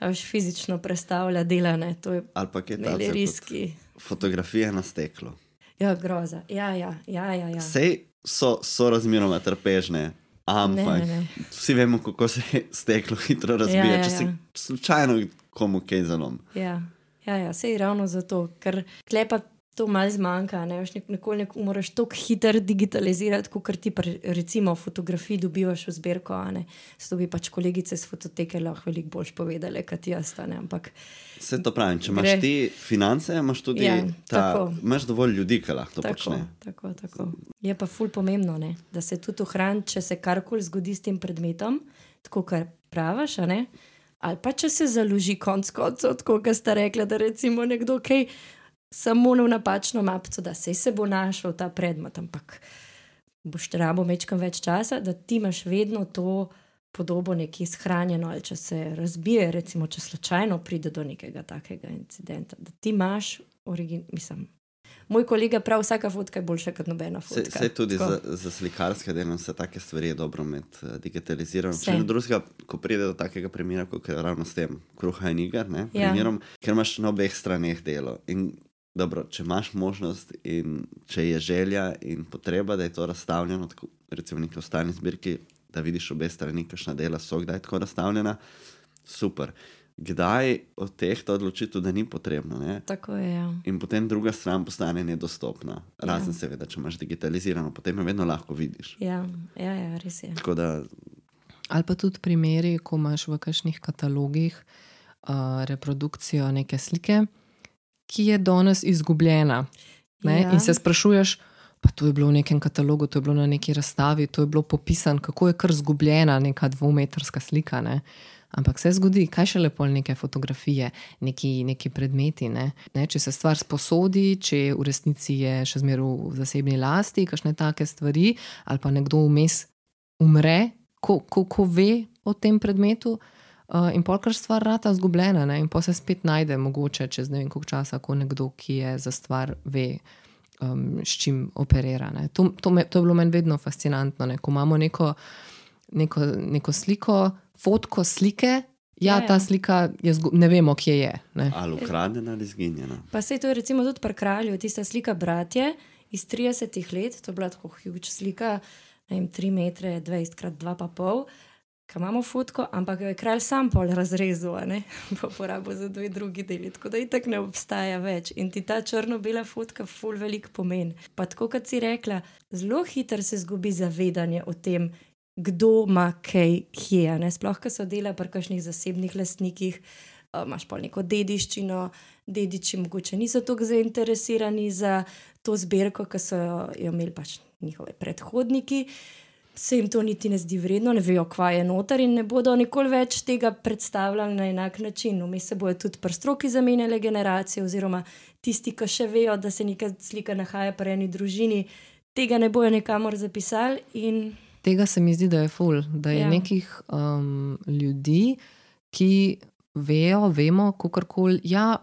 veš, fizično predstavlja delane. To je Ali pa je ta riski. fotografija na steklu. Ja, groza. Ja, ja, ja. ja, ja. Sej so, so razmeroma trpežne, ampak Ne, ne, ne. vsi vemo, kako se steklo hitro razbije, Ja, ja, če se ja. slučajno komu kaj zalom. Ja, ja, ja sej ravno zato, ker klepa to malo zmanjka. Ne veš, nikoli ne moreš tako hitro digitalizirati, kot ti pri, recimo fotografiji dobivaš v zbirko. Zato bi pač kolegice z fototeke lahko veliko bolj povedale, kot jaz. Ampak Vse to pravim, če imaš Gre. ti finance, imaš tudi Ja, ta, tako. imaš dovolj ljudi, ki lahko to tako, počne. tako, tako. Je pa ful pomembno, ne? da se tudi ohrani, če se karkoli zgodi s tem predmetom, tako kot praviš. Ali pa če se založi konc koncev, tako kot ste rekli, da recimo nekdo kaj samo v napačno mapico, da se bo našel ta predmet, ampak boš rabo mečkam več časa, da ti imaš vedno to podobo nekje shranjeno, ali če se razbije, recimo, če slučajno pride do nekega takega incidenta, da ti imaš mislim. Moj kolega pravi, vsaka fotka je boljša kot nobena Se, fotka. se tudi Tako. za, za slikarske delo, vse take stvari je dobro imeti uh, digitalizirano. Če ne drugega, ko pride do takega primera, kot je ravno s tem kruha in iger, ne, Ja. primerom, ker imaš na obeh straneh delo. In dobro, če imaš možnost in če je želja in potreba, da je to razstavljeno, tako, recimo v neki ostali zbirki, da vidiš obe strani, kakšna dela so kdaj tako razstavljena, super. Kdaj od teh ta odločitev, da ni potrebno? Ne? Tako je. Ja. In potem druga stran postane nedostopna. Razen, Ja. seveda, če imaš digitalizirano, potem jo vedno lahko vidiš. Ja, ja, ja, res je. Tako da, Ali pa tudi primeri, ko imaš v kakšnih katalogih uh, reprodukcijo neke slike, ki je danes izgubljena. Ne? Ja. In se sprašuješ, pa to je bilo v nekem katalogu, to je bilo na neki razstavi, to je bilo popisano, kako je kar zgubljena neka dvometrska slika. Ne? Ampak se zgodi, kaj še lepo neke fotografije, neki, neki predmeti. Ne? Ne, če se stvar sposodi, če v resnici je še zmeraj v zasebni lasti, kakšne take stvari, ali pa nekdo vmes umre, ko, ko, ko ve o tem predmetu. Uh, in polkar stvar rata zgubljena, ne? in pa se spet najde, mogoče čez ne vem koliko časa, ko nekdo, ki je za stvar ve, um, s čim operira. ne. To, to, me, to je bilo meni vedno fascinantno. Ne? Ko imamo neko, neko, neko sliko, fotko slike, ja, Ja, ja, ta slika je, ne vemo, kje je. Ne? ali ukradena ali izginjena. Pa se to je recimo tudi pri kralju, tista slika bratje iz 30 let, to je bila tako huge slika, ne vem, 3 metre, 20 krat 2,5. Ki imamo fotko, ampak jo je kralj sam pol razrezal, a ne? [laughs] pa uporabil za dve drugi deli, tako da itak ne obstaja več. In ti ta črno-bela fotka ful velik pomen. Pa tako kot si rekla, zelo hitro se zgubi zavedanje o tem, kdo ima kaj, kje. ne. Sploh, ko so dela pri kakšnih zasebnih lastnikih, a, imaš pa neko dediščino, dediči mogoče niso tako zainteresirani za to zbirko, ki so jo, imeli pač njihovi predhodniki. Se jim to niti ne zdi vredno, ne vejo, kva je noter in ne bodo nikoli več tega predstavljali na enak način. Vmes se bojo tudi pri stroki zamenjale generacije, oziroma tisti, ki še vejo, da se neka slika nahaja pri eni družini, tega ne bojo nikamor zapisali. In Tega se mi zdi, da je ful, da je Ja. nekih um, ljudi, ki vejo, vemo, kako koli. Ja,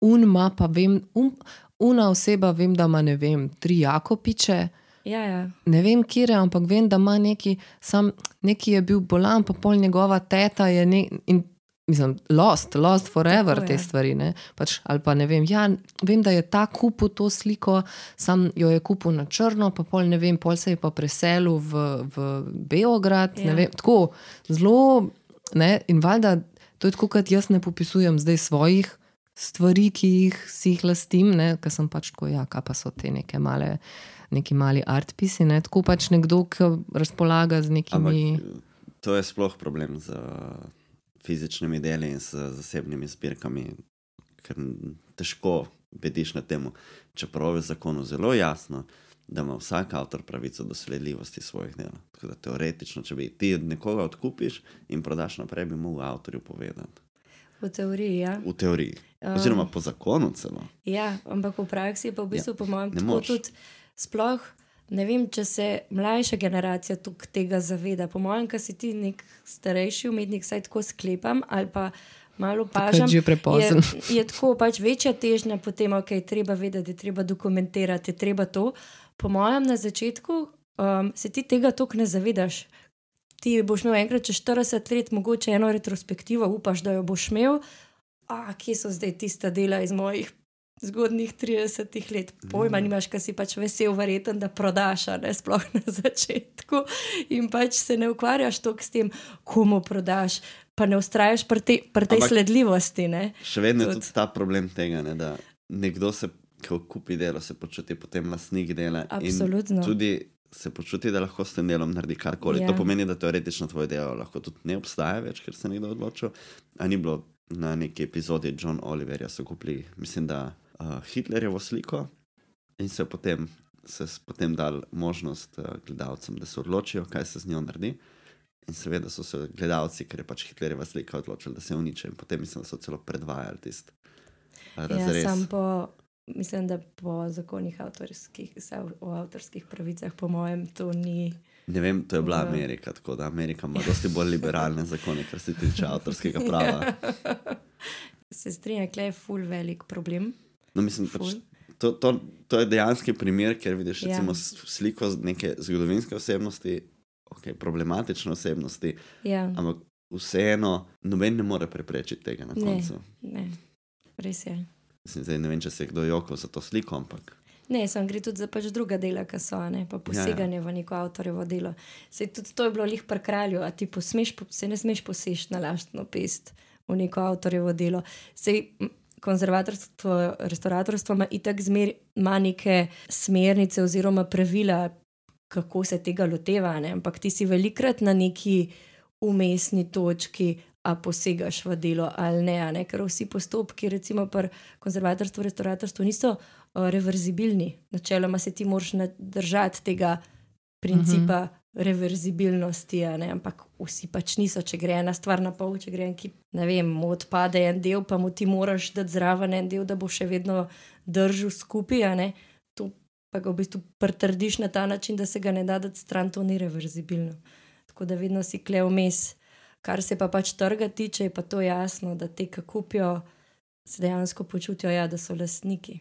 un ima pa vem, un, una oseba vem, da ima ne vem, tri jakopiče. ja, ja, Ne vem, kje je, ampak vem, da ima neki, sam neki je bil bolan, pa pol njegova teta je ne, in mislim, lost, lost forever Tako te je. stvari. Ne? Pač, ali pa ne vem, ja, vem, da je ta kupil to sliko, sam jo je kupil na črno, pa pol ne vem, pol se je pa preselil v, v Beograd. Ja. Vem, tako zelo, ne, in valjda to je tako, kot jaz ne popisujem zdaj svojih. Stvari, ki jih si jih lastim, ker sem pač tako, ja, pa so te neke male, neki mali artpisi. Ne? Tako pač nekdo, ki razpolaga z nekimi. Ampak to je sploh problem z fizičnimi deli in z zasebnimi zbirkami, ker težko bediš na tem, čeprav je v zakonu zelo jasno, da ima vsak avtor pravico do sledljivosti svojih del. Tako da teoretično, če bi ti nekoga odkupiš in prodaš naprej, bi mogel avtorju povedati. v teoriji. Ja. V teoriji. Oziroma po zakonu celo. Ja, ampak v praksi je pa v bistvu, ja, po mojem, tako tudi sploh ne vem, če se mlajša generacija tukaj tega zaveda. Po mojem, kar si ti nek starejši umetnik, saj tako sklepam ali pa. Malo pažam. Je, je tako pač večja težnja, potem ok, treba vedeti, treba dokumentirati, treba to. Po mojem, na začetku um, se ti tega toliko ne zavedaš. Ti boš imel enkrat čez 40 let, mogoče eno retrospektivo, upaš, da jo boš imel. A, kje so zdaj tista dela iz mojih zgodnjih 30 let? Pojma, nimaš, kaj si pač vesel, verjeten, da prodaš, ne sploh na [laughs] začetku. In pač se ne ukvarjaš toliko s tem, komu prodaš, pa ne ustrajaš pri te, tej Ampak- sledljivosti. Ne? Še vedno je Tudi. ta problem tega, ne, da nekdo se, ko kupi delo, se počuti potem lastnik dela. Absolutno. Tudi se počuti, da lahko s tem delom naredi karkoli. Ja. Ja. To pomeni, da teoretično tvoje delo lahko tudi ne obstaja več, ker se je nekdo odločil. A ni bilo na neki epizodi John Oliverja, so kupili, mislim, da uh, Hitlerjevo sliko in so potem. Se potem dal možnost uh, gledalcem, da se odločijo, kaj se z njo naredi. In seveda so se gledalci, ker je pač Hitlerjeva slika odločili, da se uniči. In potem mislim, da so celo predvajali tisti uh, razrez. Ja, sam po, mislim, da po zakonih avtorskih, o avtorskih pravicah, po mojem, to ni. Ne vem, to je bila Amerika, tako da Amerika ima dosti bolj liberalne [laughs] zakone, kar se tiče avtorskega prava. [laughs] Se strinjam, da je ful velik problem. No, mislim, pač, Ful. to, to, to je dejanski primer, ker vidiš Ja. recimo, sliko z neke zgodovinske osebnosti, okay, problematične osebnosti, Ja, ampak vseeno noben ne more preprečiti tega na Ne. koncu. ne, res je. Mislim, zdaj, ne vem, če se je kdo jokal za to sliko, ampak Ne, sem gre tudi za pač druga dela, ki so, ne, pa poseganje ja, ja. v neko avtorjevo delo. Sej tudi to je bilo lih pri kralju, a ti posmeš, po- se ne smeš poseči na lastno pest v neko avtorjevo delo. Sej konzervatorstvo, restauratorstvo ima itak zmer ima neke smernice oziroma pravila, kako se tega loteva, ne? ampak ti si velikrat na neki umestni točki, a posegaš v delo ali ne, ne? ker vsi postopki, recimo pri konzervatorstvu, restauratorstvu, niso uh, reverzibilni. Načeloma se ti moraš držati tega principa uh -huh. Reverzibilnosti, ampak vsi pač niso. Če gre ena stvar na pol, če gre en ki, ne vem, mu odpade en del, pa mu ti moraš dati zraven en del, da bo še vedno držal skupaj. To pa ga v bistvu pretrdiš na ta način, da se ga ne da dati stran, to ni reverzibilno. Tako da vedno si kle vmes. Kar se pa pač trga tiče, je pa to jasno, da te, ki kupijo, se dejansko počutijo, ja, da so lastniki.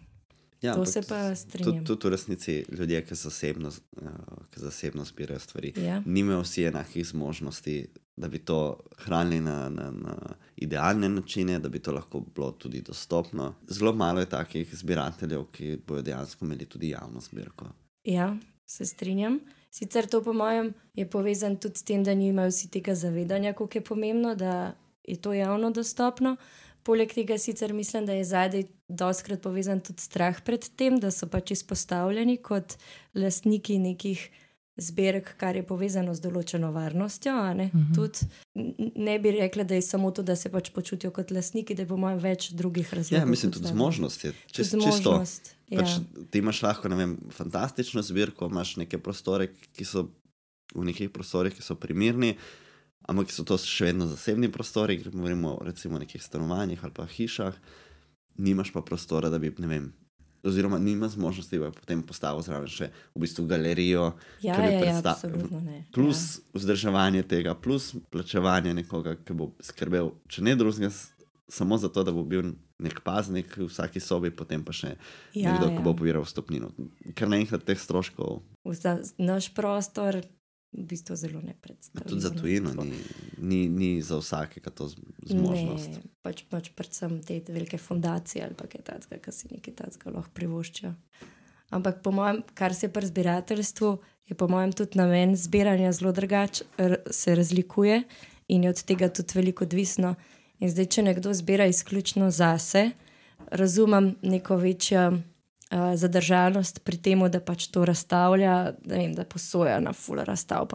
Ja, To se pa strinjam. tudi v resnici ljudje, ki zasebno, uh, ki zasebno zbirajo stvari, Ja. nimajo vsi enakih zmožnosti, da bi to hranili na, na, na idealne načine, da bi to lahko bilo tudi dostopno. Zelo malo je takih zbirateljev, ki bodo dejansko imeli tudi javno zbirko. Ja, se strinjam. Sicer to, po mojem, je povezan tudi s tem, da nimajo vsi tega zavedanja, kako je pomembno, da je to javno dostopno. Poleg tega, sicer mislim, da je zadaj doskrat povezan tudi strah pred tem, da so pač izpostavljeni kot lastniki nekih zbirk, kar je povezano z določeno varnostjo. a Ne? Mhm. Tudi n- ne bi rekla, da je samo to, da se pač počutijo kot lastniki, da je po mojem več drugih razlogov. Ja, mislim, tudi zmožnost je čist, čisto. zmožnost. Pač Ja. ti imaš lahko ne vem, fantastično zbirko, imaš neke prostore, ki so v nekih prostorih, ki so primerni, ampak so to še vedno zasebni prostori, ker govorimo recimo o nekih stanovanjih ali pa hišah, nimaš pa prostora, da bi, ne vem, oziroma nimaš možnosti, da bi potem postavil zraven še v bistvu galerijo, Ja, ja, ja, absolutno ne. plus ja. vzdrževanje tega, plus plačevanje nekoga, ki bo skrbel, če ne drugega, samo zato, da bo bil nek paznik v vsaki sobi, potem pa še ja, nekdo, ja. ki bo pobiral stopnino. Ker naenkrat teh stroškov, za naš prostor v bistvu zelo nepredstavljiv. tudi za tujino, ni, ni, ni za vsakega to zmožnost. Ne, pač, pač predvsem te velike fundacije ali kaj takega, ki si nekaj takega lahko privoščijo. Ampak, po mojem, kar se pri zbirateljstvu, je po mojem tudi namen zbiranja zelo drugačen, se razlikuje in je od tega tudi veliko odvisno. In zdaj, če nekdo zbira izključno zase, razumem neko večjo uh, zadržanost pri tem, da pač to razstavlja, vem, da posoja na full razstav.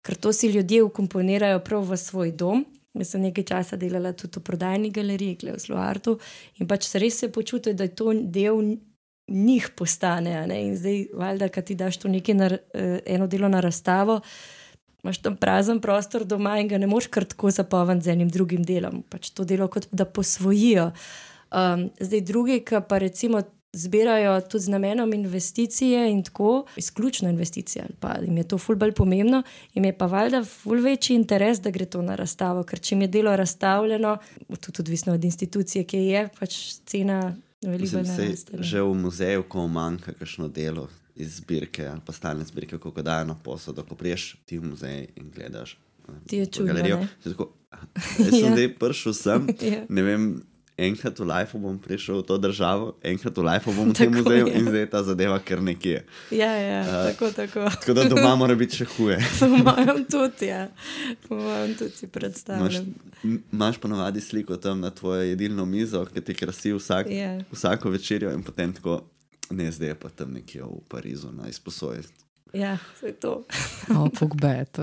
Ker to si ljudje ukomponirajo prav v svoj dom. Jaz sem nekaj časa delala tudi v prodajni galeriji, kle v Slovartu, in pač se res se počutijo, da je to del njih postane. In zdaj, valjda, kad ti daš to nekaj na, eh, eno delo na razstavo, imaš tam prazen prostor doma in ga ne moš kar tako zapolniti z enim drugim delom. Pač to delo kot da posvojijo. Um, zdaj, drugi, ki pa recimo zbirajo tudi z namenom investicije in tako, izključno investicije, ali pa jim je to ful bolj pomembno, jim je pa valjda ful večji interes, da gre to na razstavo, ker če jim je delo razstavljeno, tudi odvisno od institucije, ki je, pač cena veliko naraste. ne. že v muzeju, ko manjka kakšno delo iz zbirke ali pa stalne zbirke, ko dajo na posodo, ko priješ ti v muzej in gledaš. Ti je čudno, "Ah, jaz sem [laughs] Ja. zdaj prišel sem, [laughs] Ja. ne vem. Enkrat v lifeu bom prišel v to državo, enkrat v lifeu bom v tem muzeju je. in zdaj je ta zadeva kar nekje. Ja, ja, tako, tako. Tako da doma mora biti še huje. [laughs] Po mojem tudi, ja. Po mojem tudi si predstavljam. imaš ponovadi sliko tam na tvojo jedilno mizo, ki ti krasi vsak, Ja. vsako večerjo in potem tako, ne zdaj je pa tam nekje v Parizu na izposoji. Ja, vse to. [laughs] O, pogbet.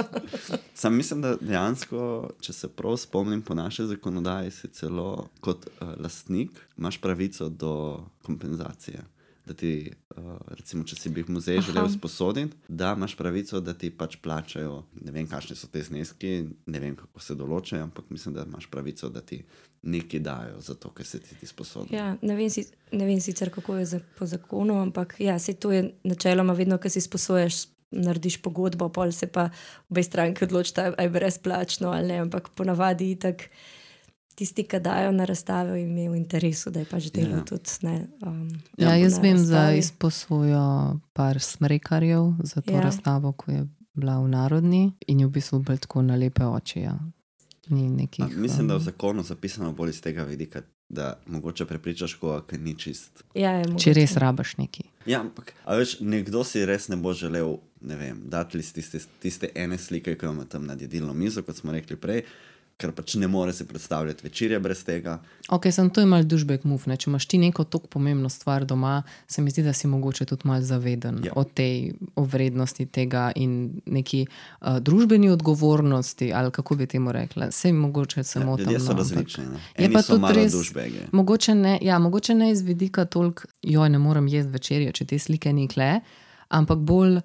[laughs] Sam mislim, da dejansko, če se prav spomnim po naši zakonodaji, si celo kot uh, lastnik imaš pravico do kompenzacije. Da ti, uh, recimo, če si bi v muzej Aha. želel sposoditi, da imaš pravico, da ti pač plačajo. Ne vem, kakšni so te zneski, ne vem, kako se določajo, ampak mislim, da imaš pravico, da ti nekaj dajo za to, ker se ti ti sposodi. Ja, ne, vem si, ne vem sicer, kako je za, po zakonu, ampak ja, se to je načeloma vedno, ko si sposoješ. Narediš pogodbo, pol se pa obe stranki odločita, ali je brezplačno ali ne. Ampak ponavadi itak tisti, ki dajo na razstave, jim je v interesu, da je pač delo Ja. tudi. Ne, um, Ja, jaz vem za izposojo par smrekarjev za to Ja. razstavo, ko je bila v Narodni in je v bistvu bolj tako na lepe oči. Ja. Ni nekih, A, Mislim, da je v um, zakonu zapisano bolj iz tega vidika, da mogoče prepričaš koga, ki ni čist. Ja, je Če mogoče. res rabaš neki. Ja, ampak a veš, nekdo si res ne bo želel, ne vem, dati tiste, tiste ene slike, ki jo ima tam nad jedilno mizo, kot smo rekli prej, ker pač ne more si predstavljati večerje brez tega. Ok, sem to imel dušbek mufne. Če imaš ti neko tako pomembno stvar doma, se mi zdi, da si mogoče tudi malo zaveden Ja. o tej o vrednosti tega in neki uh, družbeni odgovornosti, ali kako bi temu rekla. Sej mogoče se Ja, motim. ljudje so no, različni. Ne? Je pa tudi res- dušbege. Mogoče ne, ja, mogoče ne iz vidika toliko, joj, ne morem jesti večerjo, če te slike ni kle, ampak bolj,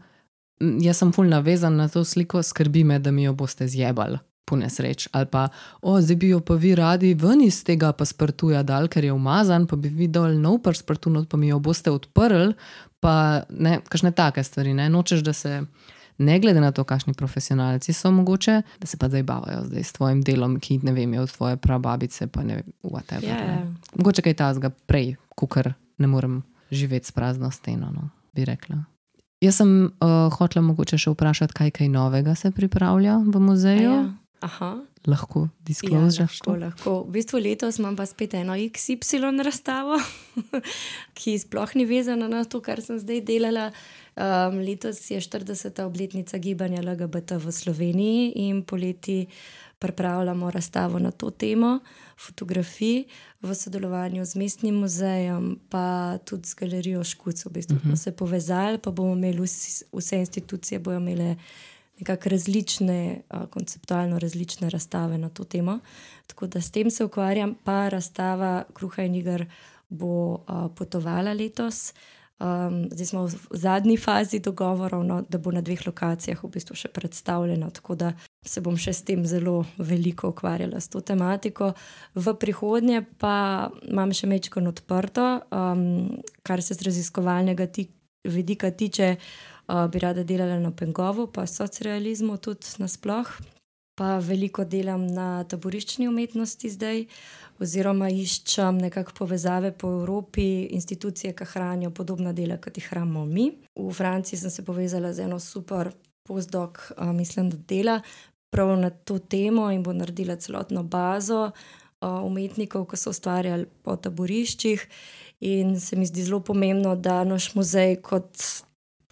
jaz sem fulj navezan na to sliko, skrbi me, da mi jo boste zjebali. Po nesreč, ali pa, o, zdaj bi jo pa vi radi ven iz tega paspartuja dal, ker je umazan, pa bi videl nov paspartu, not, pa mi jo boste odprli, pa ne, kakšne take stvari. Ne? Nočeš, da se, ne glede na to, kakšni profesionalci so mogoče, da se pa zdaj bavajo zdaj s tvojim delom, ki ne vem, je od tvoje prababice, pa ne vem, whatever. Ja, ne. ja. Mogoče kaj tazga prej, kukar ne morem živeti s prazno steno, no, bi rekla. Jaz sem uh, hotela mogoče še vprašati, kaj kaj novega se pripravlja v A muzeju. Ja. Aha. Lahko Ja, disclosure. lahko, lahko. V bistvu letos imam pa spet eno XY razstavo, [laughs] ki sploh ni vezana na to, kar sem zdaj delala. Um, letos je 40. obletnica gibanja LGBT v Sloveniji in poleti pripravljamo razstavo na to temo, fotografij v sodelovanju z mestnim muzejem, pa tudi z galerijo Škuc. V bistvu smo se povezali, pa bomo imeli vsi, vse institucije, bojo imele nekako različne, konceptualno različne razstave na to temo. Tako da s tem se ukvarjam, pa razstava Kruha in Igar bo potovala letos. Um, zdaj smo v zadnji fazi dogovorov, no, da bo na dveh lokacijah v bistvu še predstavljena, tako da se bom še s tem zelo veliko ukvarjala s to tematiko. V prihodnje pa imam še mečko odprto, um, kar se z raziskovalnega ti, vidika tiče, uh, bi rada delala na Pengovu, pa socrealizmu tudi nasploh. Pa veliko delam na taboriščni umetnosti zdaj, oziroma iščem nekakšne povezave po Evropi, institucije, ki hranijo podobna dela, kot jih hranimo mi. V Franciji sem se povezala z eno super postdoc, uh, mislim, da dela prav na to temo in bo naredila celotno bazo uh, umetnikov, ki so ustvarjali po taboriščih. In se mi zdi zelo pomembno, da naš muzej kot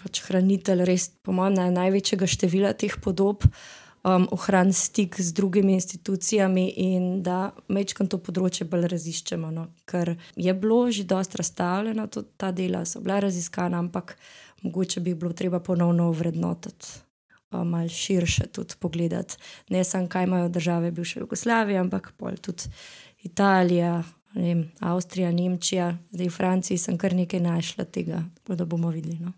pač hranitelj, res po mojem, naj- največjega števila teh podob, um, ohrani stik z drugimi institucijami in da mečkam to področje bolj raziščemo. No? Ker je bilo že dosta razstavljeno, tudi ta dela so bila raziskana, ampak mogoče bi bilo treba ponovno vrednotiti. Malo širše tudi pogledati, ne samo kaj imajo države bivše Jugoslavije, ampak tudi Italija, ne vem, Avstrija, Nemčija, zdaj v Franciji sem kar nekaj našla tega, da bomo videli. No.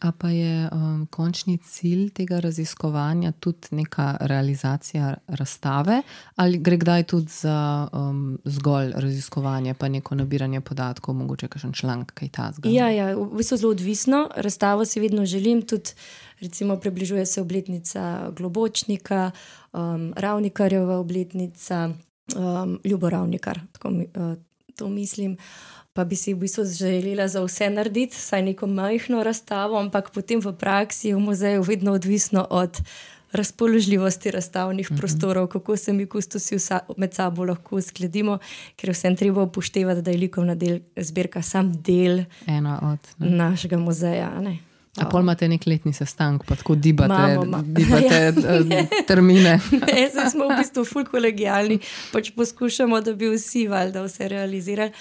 A pa je um, končni cilj tega raziskovanja tudi neka realizacija razstave, ali gre kdaj tudi za um, zgolj raziskovanje, pa neko nabiranje podatkov, mogoče kakšen članek, kaj ta zgolj? Ja, ja, v bistvu zelo odvisno. Razstavo si vedno želim, tudi recimo približuje se obletnica Globočnika, um, Ravnikarjeva obletnica, um, Ljubo Ravnikar, tako uh, to mislim. Pa bi si v bistvu želela za vse narediti, saj neko majhno razstavo, ampak potem v praksi v muzeju vedno odvisno od razpoložljivosti razstavnih mm -hmm. prostorov, kako se mi kustosi med sabo lahko uskladimo, ker vsem treba upoštevati, da je likovna del, zbirka sam del od, našega muzeja. Ne? A pol imate nek letni sestanek, pa tako dibate, Mamo, ma. dibate ja. [laughs] termine. [laughs] ne, zdaj smo v bistvu ful kolegijalni, pač poskušamo, da bi vsi valjda vse realizirali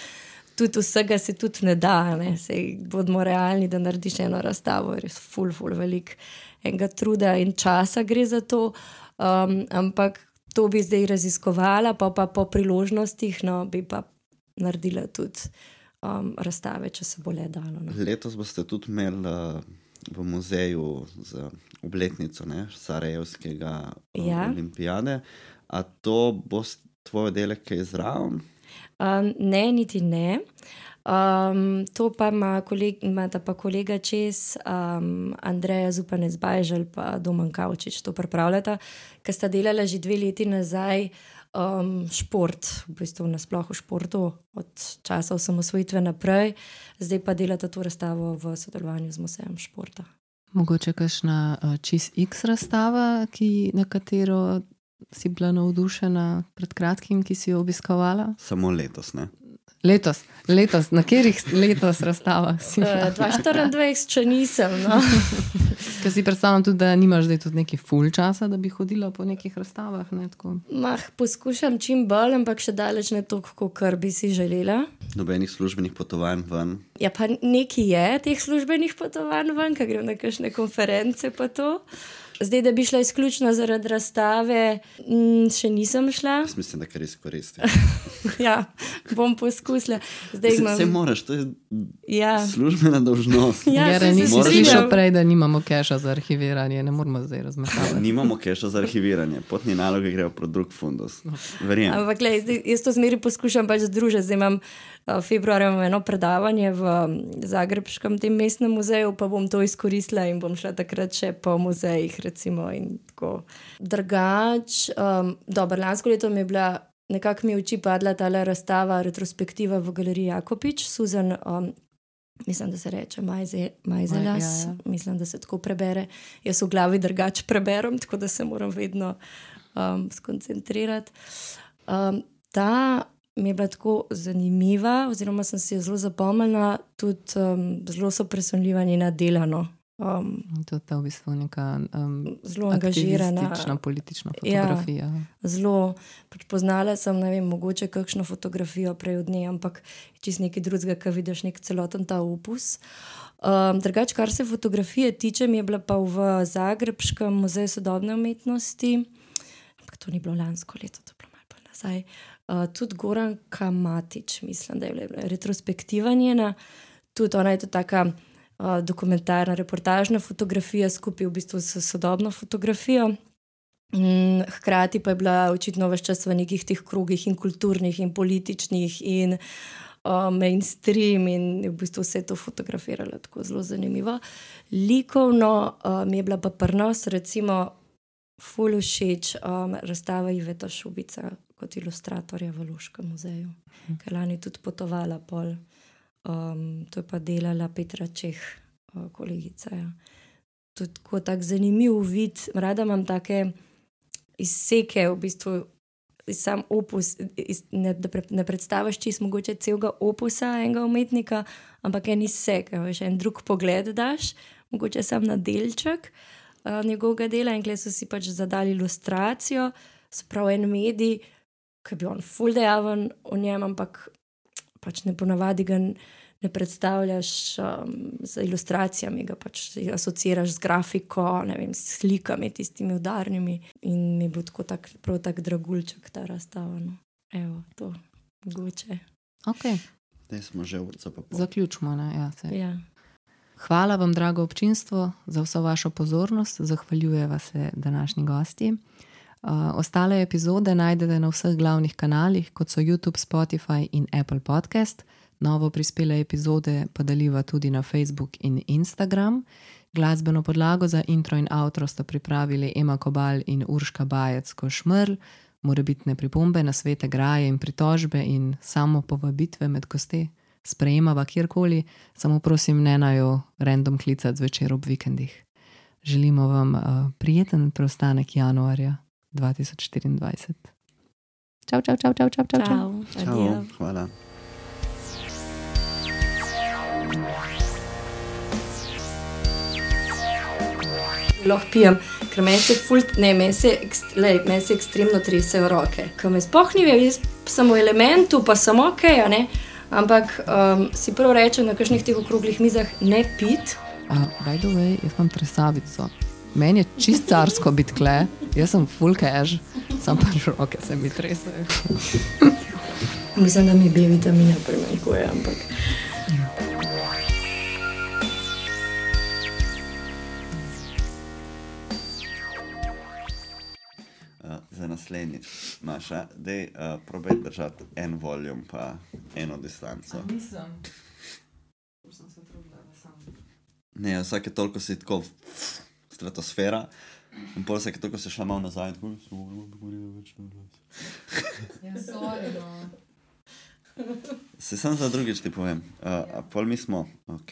tudi vsega se tudi ne da, ne Sej, bodimo realni, da narediš eno razstavo, res ful, ful, velik enega truda in časa gre za to. Um, ampak to bi zdaj raziskovala, pa, pa po priložnostih, no, bi pa naredila tudi um, razstave, če se bo le dalo. No. Letos boste tudi imeli uh, v muzeju za obletnico Sarajevskega uh, ja. olimpijade. A to bo tvoj delek, ki je zraven? Um, ne, niti ne. Um, to pa ima, koleg, ima pa kolega čez, um, Andreja Zupanec Bajžal in Domen Kavčič to pripravljata, ker sta delala že dve leti nazaj um, šport, v bistvu nasplošno športu, od časa osamosvojitve naprej, zdaj pa delata to razstavo v sodelovanju z Muzejem športa. Mogoče kakšna uh, čist X razstava, ki, na katero si bila navdušena pred kratkim, ki si jo obiskovala? Samo letos, ne? Letos, letos na katerih letos razstavah si? 2024, uh, če nisem. No. [laughs] Ker si predstavljam tudi, da nimaš zdaj tudi neki full časa, da bi hodila po nekih razstavah. Ne, Mah, poskušam čim bolj, ampak še daleč ne toliko, kot bi si želela. Nobenih službenih potovanj ven. Ja, pa nekaj je teh službenih potovanj ven, kaj grem na kakšne konference pa to. Zdaj, da bi šla izključno zaradi razstave, m, še nisem šla. Jaz mislim, da je res koristi. [laughs] ja, bom poskusila. Zdaj, imam... Se moraš, to je ja. službena dolžnost. Ja, ja nisem slišala prej, da nimamo keša za arhiviranje, ne moramo zdaj razmetavati. nimamo keša za arhiviranje, potni naloge grejo pro drug fundus. Verjamem. Ampak, gledaj, zdaj, jaz to zmeri poskušam pač združiti. Zdaj imam uh, februarja eno predavanje v Zagrebskem tem mestnem muzeju, pa bom to izkoristila in bom šla takrat še po muzejih recimo. Drugač, um, dobro, lansko leto mi je bila nekako mi v oči padla ta razstava, retrospektiva v galeriji Jakopič, Susan. Um, Mislim, da se reče Majzelas, ja, ja. mislim, da se tako prebere. Jaz v glavi drugače preberem, tako da se moram vedno um, skoncentrirati. Um, ta mi je bila tako zanimiva, oziroma sem si jo zelo zapomnila, tudi um, zelo so presunljiva njena delano. Um, to je v bistvu neka um, zelo angažirana politična fotografija. Ja, zelo. Pač poznala sem, ne vem, mogoče kakšno fotografijo prej od nje, ampak čist nekaj drugega, ki vidiš nek celoten ta opus. Um, Drugač, kar se fotografije tiče, mi je bila pa v Zagrebskem muzeju sodobne umetnosti, ampak to ni bilo lansko leto, to je bilo malo nazaj. Uh, tudi Goran Kamatič, mislim, da je bila retrospektiva njena, tudi ona je to taka dokumentarna, reportažna fotografija skupaj v bistvu s sodobno fotografijo. Mm, hkrati pa je bila očitno več čas v nekih teh krogih, in kulturnih, in političnih, in uh, mainstream, in v bistvu vse to fotografirala tako zelo zanimivo. Likovno um, je bila pa prnos, recimo, fully všeč um, razstava Iveta Šubica kot ilustratorja v Luškem muzeju, hm. ker lani tudi potovala pol. Um, to je pa delala Petra Čeh, uh, kolegica. Ja. Je tako tak zanimiv vid. Rada imam take izseke, v bistvu sam opus. Iz, ne, pre, ne predstavljaš čisto mogoče celega opusa enega umetnika, ampak en izsek, veš, en drug pogled daš, mogoče sam na delček uh, njegovega dela. In glede so si pač zadali ilustracijo, spravo en medij, ki bi on fuldejaven v njem, ampak pač ne ponavadi ga ne predstavljaš um, z ilustracijami, ga pač asociraš z grafiko, vem, s slikami, tistimi udarnimi. In mi bo tako tak, prav tak dragulček ta razstava. No. Evo, to mogoče. Okay. Zdaj smo že vrca. Zaključimo. Ja, ja. Hvala vam, drago občinstvo, za vso vašo pozornost. Zahvaljujeva se današnji gosti. Ostale epizode najdete na vseh glavnih kanalih, kot so YouTube, Spotify in Apple Podcast. Novo prispele epizode pa deliva tudi na Facebook in Instagram. Glasbeno podlago za intro in outro sta pripravili Ema Kobal in Urška Bajec Košmrl. Morebitne pripombe na svete graje in pritožbe in samo povabitve med gosti sprejemava kjerkoli, samo prosim, ne naj jo random klicati zvečer ob vikendih. Želimo vam uh, prijeten preostanek januarja 2024. Čau, čau, čau, čau, čau, čau. čau. Čau. Hvala. lahko pijem, ker meni se, ful, ne, meni se, lej, meni se ekstremno tresejo roke. Ko me spohnijo, jaz sem v elementu, pa sem ok, a ne. Ampak um, si prvo rečem na kakšnih teh okroglih mizah ne pit. Uh, by the way, jaz imam tresavico. Meni je čist carsko biti kle, jaz sem full cash, sam pa roke se mi tresajo. [laughs] Mislim, da mi B vitamina primanjkuje, ampak Uh, za naslednjič, Maša, da uh, probaj držati en voljum, pa eno distanco. Nisem. Ne, vsake toliko si tako stratosfera, in pol vsake toliko si šla malo nazaj, tako da se lahko govorijo več na glas. Ja, sorry, no. Se sam za drugič ti povem. Uh, a pol mi smo, ok.